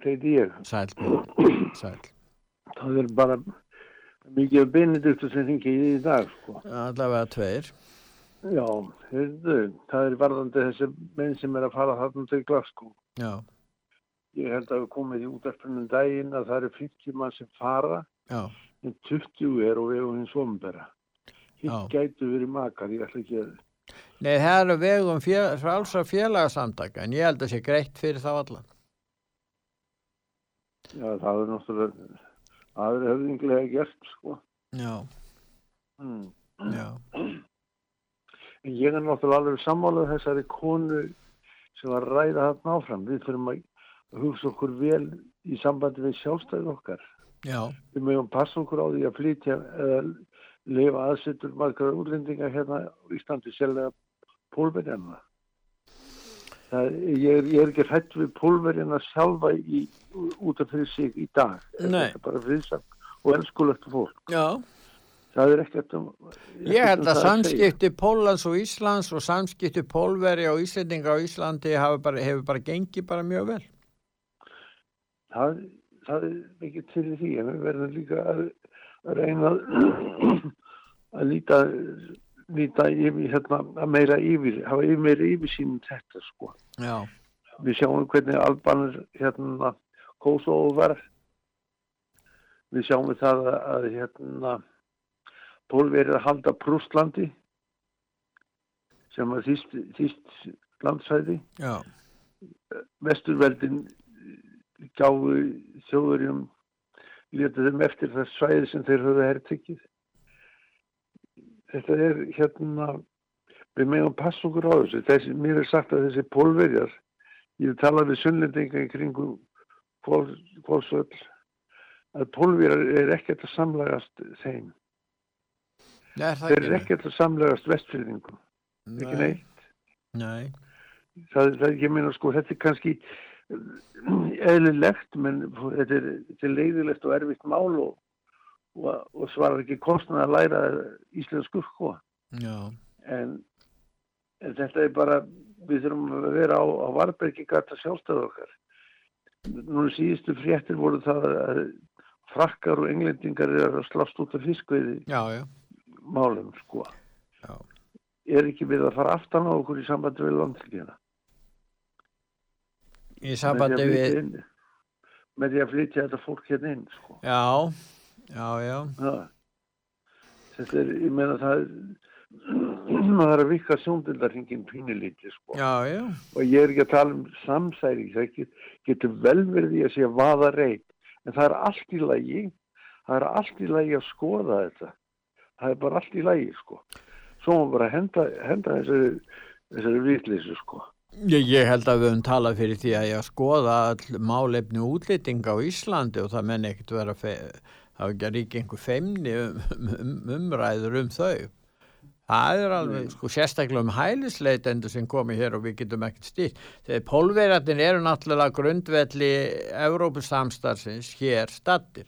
Benedikt heiti ég. Sæl. [clears throat] Sæl. Það er bara mikið af Benediktu sem hringi í dag, sko. Allavega tveir. Já, heyrðu, það er varðandi þessi menn sem er að fara þarna til Glasgow. Já. Ég held að við komið í útarpunum daginn að það eru 50 mann sem fara, Já. en 20 er og við erum hins ombera. Hitt gætu verið makar, ég ætla ekki að... Nei, það eru vegum fél, frálsra félagsamtaka en ég held að sé greitt fyrir þá allan. Já, það er náttúrulega aðri höfðinglega gert, sko. Já. Mm. Já. En ég er náttúrulega alveg sammálað þessari konu sem var ræða þarna áfram. Við þurfum að hugsa okkur vel í sambandi við sjálfstæðið okkar. Já. Við mögum passa okkur á því að flytja eða lifa aðsettur margar útlendingar hérna á Íslandi sérlega pólverjana. Það, ég, ég er ekki hrætt við pólverjana sjálfa í, út af fyrir sig í dag. Þetta er bara friðsamt og elskulegt fólk. Já. Það er ekkert um... Ég held um að samskipti Póllands og Íslands og samskipti Pólveri og Íslendinga á Íslandi bara, hefur bara gengið bara mjög vel. það, það er ekki til því en við verðum líka að, að reyna að, [clears throat] að líta, líta yfir, hérna, meira yfir, hafa yfir meira yfir sínum þetta sko. Já. Við sjáum hvernig Albanur hérna Kosovo var. Við sjáum við það að, hérna Pólverið að halda Prústlandi sem var þýst, þýst landsvæði Já. vesturveldin gáðu þjóðurjum létu þeim eftir það svæði sem þeir höfðu herrtykkið. Þetta er hérna, við meðum passa okkur á þessu. Þessi, mér er sagt að þessi pólverjar, ég hef talað við sunnlendinga í kringum Kvolsvöll, að pólverjar er ekkert að samlagast þeim. Nei, er Þeir eru ekkert að samlagast vestfyrðingum. Ekki Nei. neitt. Nei. það, það ég meina sko þetta er kannski eðlilegt menn þetta er, þetta er leiðilegt og erfitt mál og, og, og svarar ekki kostnað að læra íslensku sko en, en þetta er bara við þurfum að vera á, á Varbergi gata sjálfstæðu okkar nú síðustu fréttir voru það að frakkar og englendingar eru að slást út af fiskveiði Já, já. málum sko Já. er ekki við að fara aftan á okkur í sambandi við landslíkina Í sambandi við... með því að flytja þetta fólk hérna inn sko. Já, já, já. Já. þetta er, ég meina það maður þarf að vika sjóndildarhingin pínulítið sko. Já, já. og ég er ekki að tala um samsæri það get, getur vel verið því að sé vaða reynd en það er allt í lagi það er allt í lagi að skoða þetta það er bara allt í lagi sko. svo má bara henda, henda þessari, þessari vitleysu sko. Ég, ég held að við höfum talað fyrir því að ég að skoða all málefni útlýtinga á Íslandi og það menn ekkert vera það er ekki einhver feimni um, um, umræður um þau. Það er alveg, sko, sérstaklega um hælisleitendur sem komi hér og við getum ekkert stýrt. Þegar pólverjarnir eru náttúrulega grundvelli Evrópusamstarsins hér stattir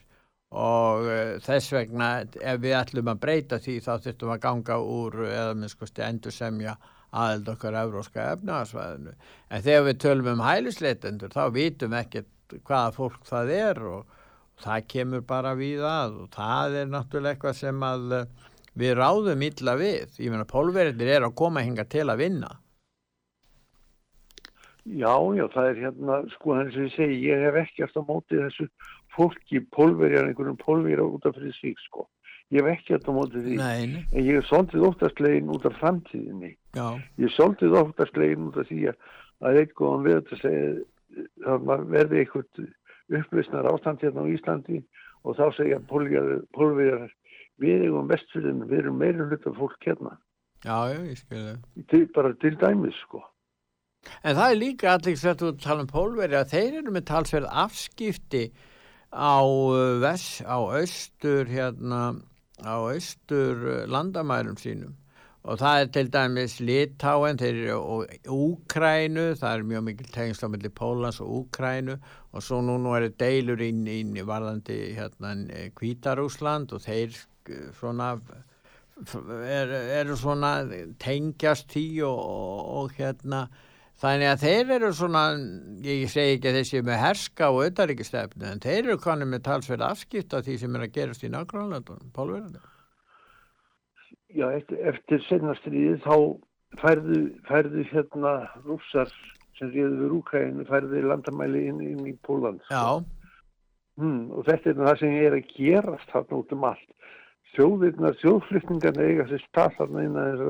og uh, þess vegna ef við ætlum að breyta því þá þurftum að ganga úr eða minn skoðst endur semja aðeld okkar evróska efnaðarsvæðinu. En þegar við tölum um hælisleitendur þá vitum ekkert hvaða fólk það er og það kemur bara við að og það er náttúrulega eitthvað sem að eh, við ráðum illa við. Ég meina, pólverðir er að koma hinga til að vinna. Já, já, það er hérna, sko, eins og ég segi, ég hef ekkert á móti þessu fólki, pólverjar, einhverjum pólverjar út af fyrir sig, sko. Ég hef ekkert á móti því. Nei, nei. En ég er svolítið óttastlegin út af framtíðinni. Já. Ég er svolítið óttastlegin út af því að að eitt góðan við þetta segja, það verði eitthvað upplýsnar ástand hérna á Íslandi og þá segja pólverjar, við eigum vestfyrðinu, við erum meira hluta fólk hérna. Já, ég skil það. Til, bara til dæmis, sko. En það er líka allir sem þú tala um pólveri að þeir eru með talsverð afskipti á uh, vest, á austur hérna, á austur uh, landamærum sínum og það er til dæmis Litáen, og Úkrænu, það er mjög mikil tengsl á milli Pólans og Úkrænu og svo nú, nú eru deilur inn, í varðandi hérna Kvítarúsland og þeir uh, svona eru er svona tengjast því og, og, og hérna Þannig að þeir eru svona, ég segi ekki séu með herska og auðaríkistefnu, en þeir eru konum með talsverð afskipt af því sem er að gerast í nágrannlandunum, pólverðinu. Já, eftir, eftir sennastriðið þá færðu, færðu hérna rússar sem réðu við Úkræðinu færðu landamæli inn, inn í Póland. Já. Hmm, og þetta er það sem er að gerast þarna út um allt. Þjóðirnar, þjóðflutningarna eiga sér stað þarna inn að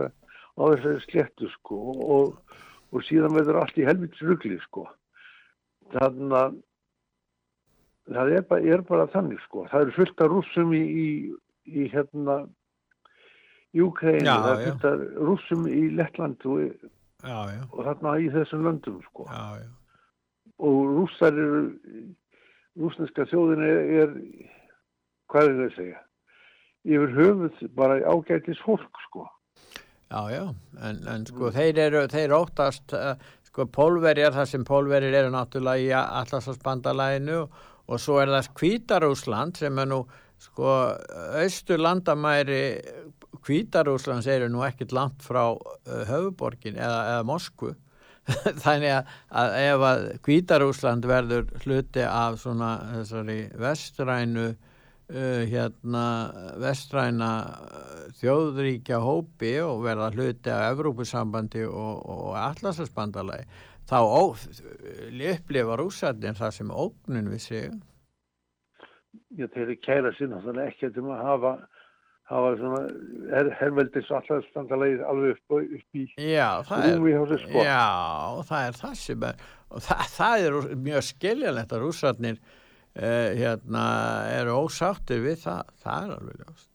á þessari sléttu sko og, og síðan verður allt í helvits rugli sko. Þannig að það er bara, er bara þannig sko. Það eru fullt af rússum í, í, í hérna Úkræðinu, Já, það af rússum í Lettland og, Já, já. og þarna í þessum löndum sko. Já. Og rússar eru, rúsneska þjóðin er, er, hvað er það að segja, yfir höfuð bara ágætis fólk sko. Já, já, en, en sko þeir eru, þeir óttast, uh, sko pólverjar, það sem pólverjar eru náttúrulega í allarsvarsbandalæginu og, og svo er það Kvítarúsland sem er nú, sko, austur landamæri Kvítarúslands eru nú ekkit langt frá uh, höfuborgin eða, eða Moskvu. [laughs] Þannig að, að ef að Kvítarúsland verður hluti af svona þessari vestrænu uh, hérna vestræna uh, þjóðríkja hópi og verða hluti af Evrópusambandi og, og Atlasarspandalagi þá ó, upplifa rússarnir það sem ógnun við sig Já, þeir eru kæra sinna, þannig ekki um að hafa, hafa svona her, herveldis allarsbandalegið alveg upp, upp í Já, það er, sko. já, það er það sem er, og það, það er mjög skiljanlegt að rússarnir uh, hérna, eru ósáttir við það, það er alveg ljóst.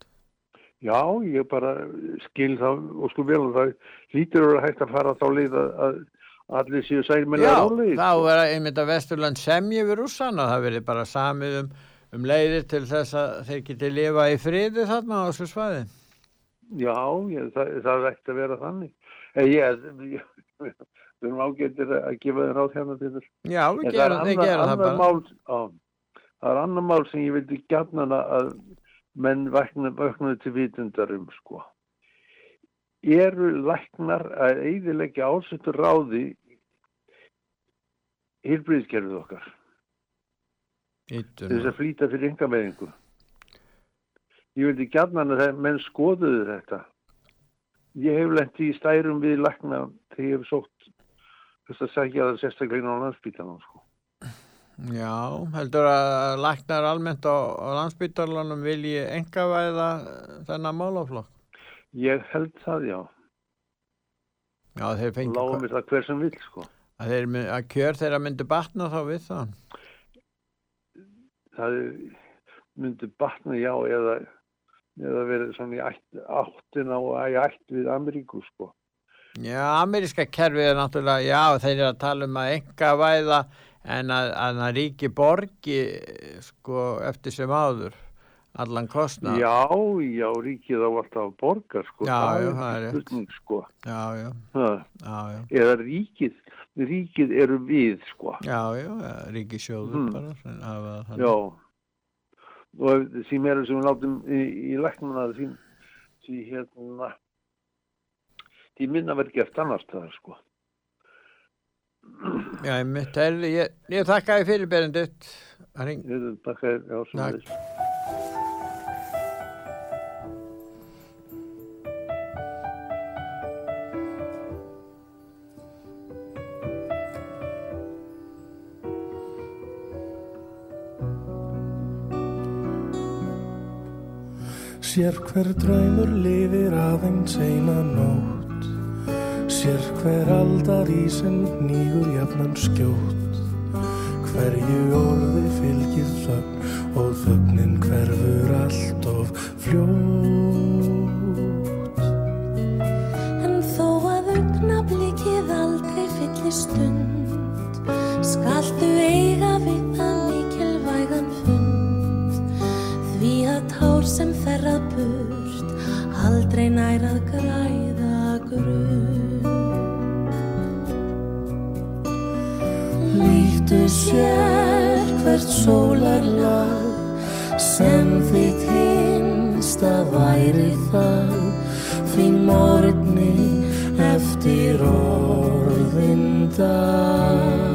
Já, ég bara skil það og sko vel og það lítur að hægt að fara þá leið að, að allir séu sælmennilega Já, rólegir. þá verða einmitt að Vesturland semji við rússana, það verður bara samið um, um leiðir til þess að þeir geti lifa í friði þarna á þessu svæði. Já, ég, það, það ætti að vera þannig. En ég, ég, við erum ágættir að gefa þér ráð hérna til þess. Já, við gerum- er annað- gerum það bara. Mál, á, það er annar mál sem ég vildi gætna að menn vaknaði til vitundar um, sko. Eru læknar að eidilegja ásettur ráði hilbriðskerfið okkar. Til þess að flýta fyrir yngameðingu. Ég vildi gætna að menn skoðuðu þetta. Ég hef lent í stærum við lækna þegar ég hef sótt þess að segja það sérstaklega á landsbítanum, sko. Já, heldur að læknar almennt á, á landsbytarlanum vilji engavæða þennan málaflokk? Ég held það, já. Já, þeir fengi... Lágum við það hver sem vill, sko. Að, þeir, að kjör þeirra myndi batna þá við það? Það myndi batna, já, eða, eða verið svona í ætt, áttina og í ætt við Ameríku, sko. Já, ameríska kerfið er náttúrulega, já, þeir eru að tala um að engavæða en að, að, að ríki borgi sko eftir sem áður allan kostnað. Já, já, ríkið á alltaf að borga, sko. Já, það já, það er rétt. sko. Já, já, já, já. Eða ríkið, ríkið eru við, sko. Já, já, ríkisjóður Mm. bara. hafa þannig. Já, og því meira sem við látum í, í læknuna því, því hérna því minna verður gert annars það, sko. Já, ég mitt er, ég, ég þakka þér fyrir. Ég þakka þér, já, sem Takk. Sér hver draumur lifir aðeins eina nótt. Sér hver aldar í sem nýgur jafnan skjótt. Hverju orði fylgir þögn og þögnin hverfur allt of fljótt. En þó að augnablikið aldrei fyllir stund sér hvert sólarlag sem þitt hinsta væri það. Því morgni ef eftir orðinda Enginn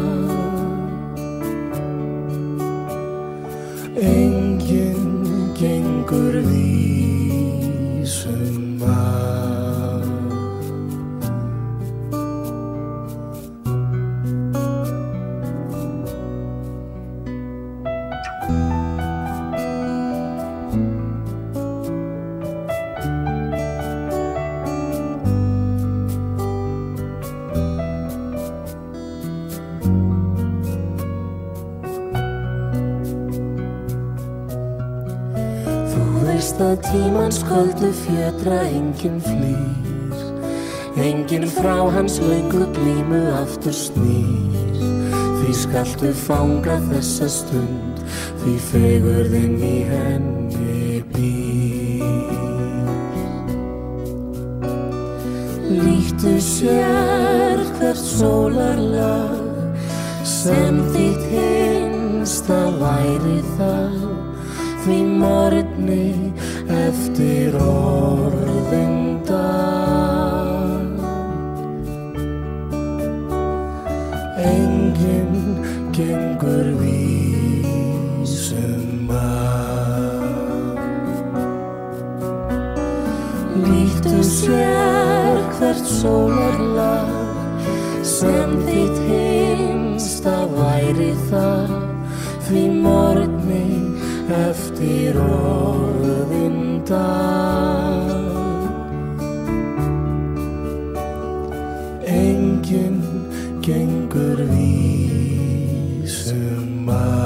fjötra enginn flýr. Enginn frá hans löngu glímu aftur snýr. Því skaltu fanga þessa stund Því fegurðin í henni býr. Líttu sér hvert sólarlag sem þitt hinsta væri það því morgni eftir orðinda Enginn gengur vísum að. Líttu sér hvert sólarlag sem þitt hinsta væri það því morgni eftir orðinda Enginn gengur vísum að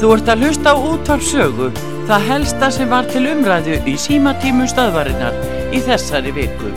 Þú ert að hlusta á útvarp sögu, það helsta sem var til umræðu í símatímu stöðvarinnar í þessari viku.